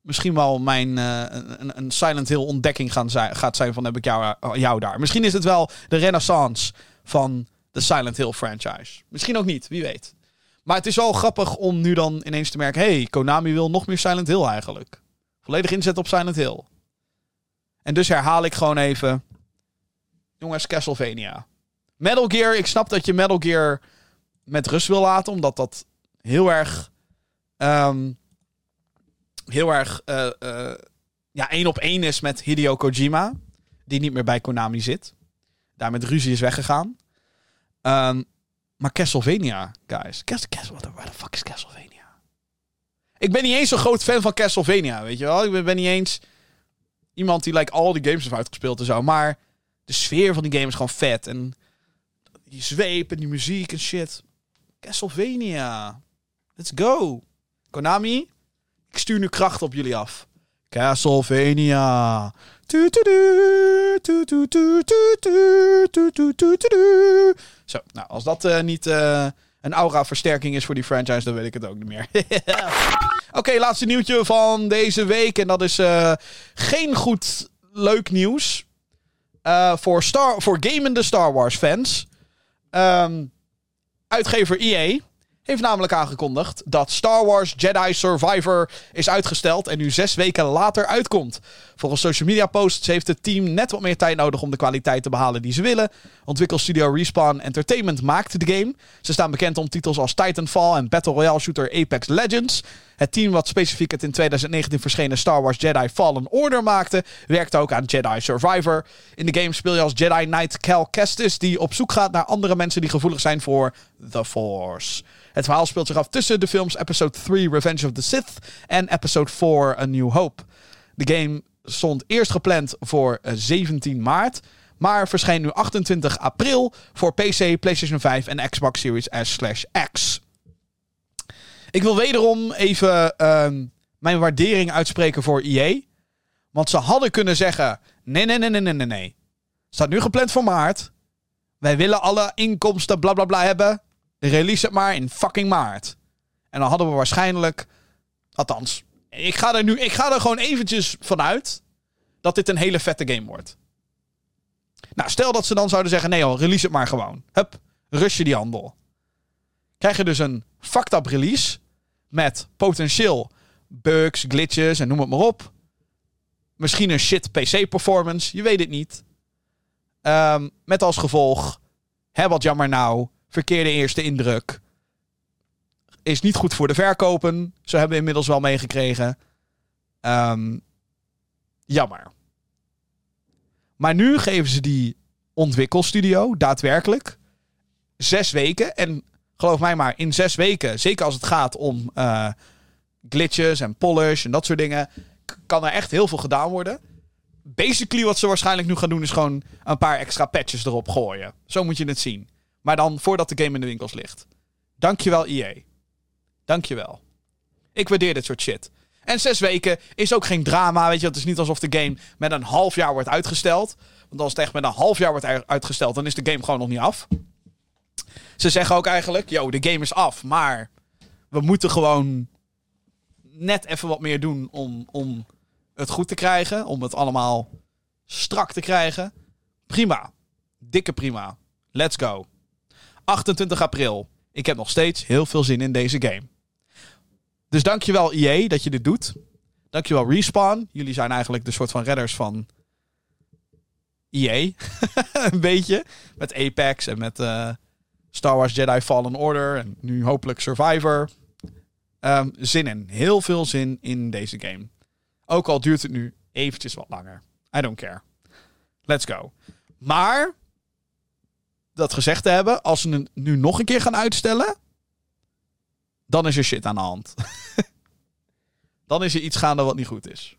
misschien wel mijn uh, een, een, Silent Hill ontdekking gaan gaat zijn van heb ik jou, jou daar. Misschien is het wel de renaissance van de Silent Hill franchise. Misschien ook niet, wie weet. Maar het is wel grappig om nu dan ineens te merken... hey, Konami wil nog meer Silent Hill eigenlijk. Volledig inzet op Silent Hill. En dus herhaal ik gewoon even... Jongens, Castlevania. Metal Gear, ik snap dat je Metal Gear met rust wil laten, omdat dat heel erg. Um, heel erg. Uh, uh, ja, één op één is met Hideo Kojima. Die niet meer bij Konami zit. Daar met ruzie is weggegaan. Um, maar Castlevania, guys. Castle, what the fuck is Castlevania? Ik ben niet eens zo'n groot fan van Castlevania, weet je wel. Ik ben, niet eens iemand die like, al die games heeft uitgespeeld en zo. Maar de sfeer van die game is gewoon vet. En die zweep en die muziek en shit. Castlevania. Let's go. Konami, ik stuur nu kracht op jullie af. Castlevania. Zo, nou, als dat niet een aura-versterking is voor die franchise, dan weet ik het ook niet meer. Oké, laatste nieuwtje van deze week. En dat is eh, geen goed leuk nieuws. eh, voor, Star, voor gamende Star Wars fans. Ehm, uitgever EA heeft namelijk aangekondigd dat Star Wars Jedi Survivor is uitgesteld en nu zes weken later uitkomt. Volgens social media posts heeft het team net wat meer tijd nodig om de kwaliteit te behalen die ze willen. Ontwikkelstudio Respawn Entertainment maakt de game. Ze staan bekend om titels als Titanfall en Battle Royale shooter Apex Legends. Het team wat specifiek het in 2019 verschenen Star Wars Jedi Fallen Order maakte, werkte ook aan Jedi Survivor. In de game speel je als Jedi Knight Cal Kestis die op zoek gaat naar andere mensen die gevoelig zijn voor The Force. Het verhaal speelt zich af tussen de films Episode 3 Revenge of the Sith en Episode 4 A New Hope. De game stond eerst gepland voor eh, 17 maart, maar verscheen nu 28 april voor PC, PlayStation 5 en Xbox Series S/X. Ik wil wederom even ehm, mijn waardering uitspreken voor EA. Want ze hadden kunnen zeggen: nee, nee, nee, nee, nee, nee, nee. Staat nu gepland voor maart. Wij willen alle inkomsten bla bla bla hebben. Release het maar in fucking maart. En dan hadden we waarschijnlijk. Althans, ik ga er nu. Ik ga er gewoon eventjes vanuit. Dat dit een hele vette game wordt. Nou, stel dat ze dan zouden zeggen: nee, joh, release het maar gewoon. Hup, rust je die handel. Krijg je dus een fucked up release. Met potentieel bugs, glitches en noem het maar op. Misschien een shit PC-performance. Je weet het niet. Ehm, met als gevolg. Hè, wat jammer nou. Verkeerde eerste indruk. Is niet goed voor de verkopen. Zo hebben we inmiddels wel meegekregen. Ehm, jammer. Maar nu geven ze die ontwikkelstudio daadwerkelijk zes weken. En geloof mij maar, in zes weken, zeker als het gaat om eh, glitches en polish en dat soort dingen, kan er echt heel veel gedaan worden. Basically, wat ze waarschijnlijk nu gaan doen, is gewoon een paar extra patches erop gooien. Zo moet je het zien. Maar dan voordat de game in de winkels ligt. Dankjewel, EA. Dankjewel. Ik waardeer dit soort shit. En zes weken is ook geen drama. Weet je, het is niet alsof de game met een half jaar wordt uitgesteld. Want als het echt met een half jaar wordt uitgesteld, dan is de game gewoon nog niet af. Ze zeggen ook eigenlijk, yo, de game is af, maar we moeten gewoon net even wat meer doen om, om het goed te krijgen. Om het allemaal strak te krijgen. Prima. Dikke prima. Let's go. 28 april. Ik heb nog steeds heel veel zin in deze game. Dus dankjewel EA dat je dit doet. Dankjewel Respawn. Jullie zijn eigenlijk de soort van redders van EA. Een beetje. Met Apex en met eh, Star Wars Jedi Fallen Order. En nu hopelijk Survivor. Ehm, zin in. Heel veel zin in deze game. Ook al duurt het nu eventjes wat langer. I don't care. Let's go. Maar, dat gezegd te hebben, als ze het nu nog een keer gaan uitstellen, dan is er shit aan de hand. dan is er iets gaande wat niet goed is.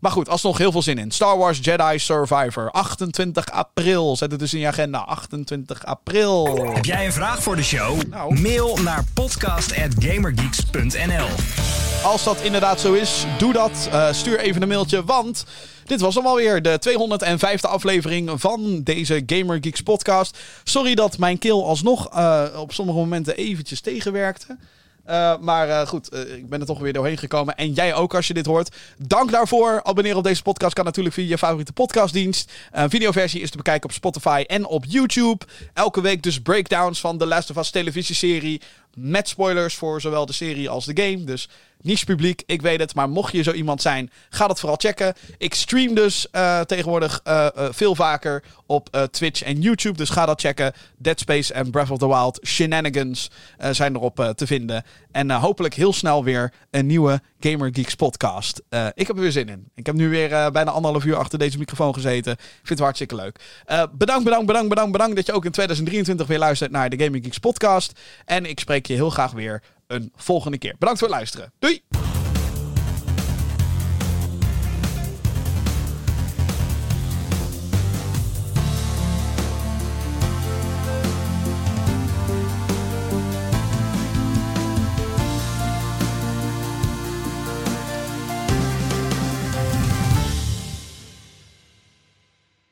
Maar goed, alsnog heel veel zin in. Star Wars Jedi Survivor. 28 april. Zet het dus in je agenda. 28 april. Heb jij een vraag voor de show? Nou. Mail naar podcast.gamergeeks.nl Als dat inderdaad zo is, doe dat. Eh, stuur even een mailtje, want dit was hem alweer. De 205e aflevering van deze Gamer Geeks podcast. Sorry dat mijn keel alsnog eh, op sommige momenten eventjes tegenwerkte. Eh, maar goed, ik ben er toch weer doorheen gekomen. En jij ook als je dit hoort. Dank daarvoor. Abonneren op deze podcast kan natuurlijk via je favoriete podcastdienst. Een videoversie is te bekijken op Spotify en op YouTube. Elke week dus breakdowns van de Last of Us televisieserie. Met spoilers voor zowel de serie als de game. Dus niche publiek, ik weet het. Maar mocht je zo iemand zijn, ga dat vooral checken. Ik stream dus eh, tegenwoordig eh, eh, veel vaker op Twitch en YouTube. Dus ga dat checken. Dead Space en Breath of the Wild Shenanigans zijn erop te vinden. En hopelijk heel snel weer een nieuwe Gamer Geeks podcast. Ik heb er weer zin in. Ik heb nu weer bijna anderhalf uur achter deze microfoon gezeten. Ik vind het hartstikke leuk. Bedankt, bedankt, bedankt, bedankt, bedankt dat je ook in 2023 weer luistert naar de Gaming Geeks podcast. En ik spreek je heel graag weer een volgende keer. Bedankt voor het luisteren. Doei!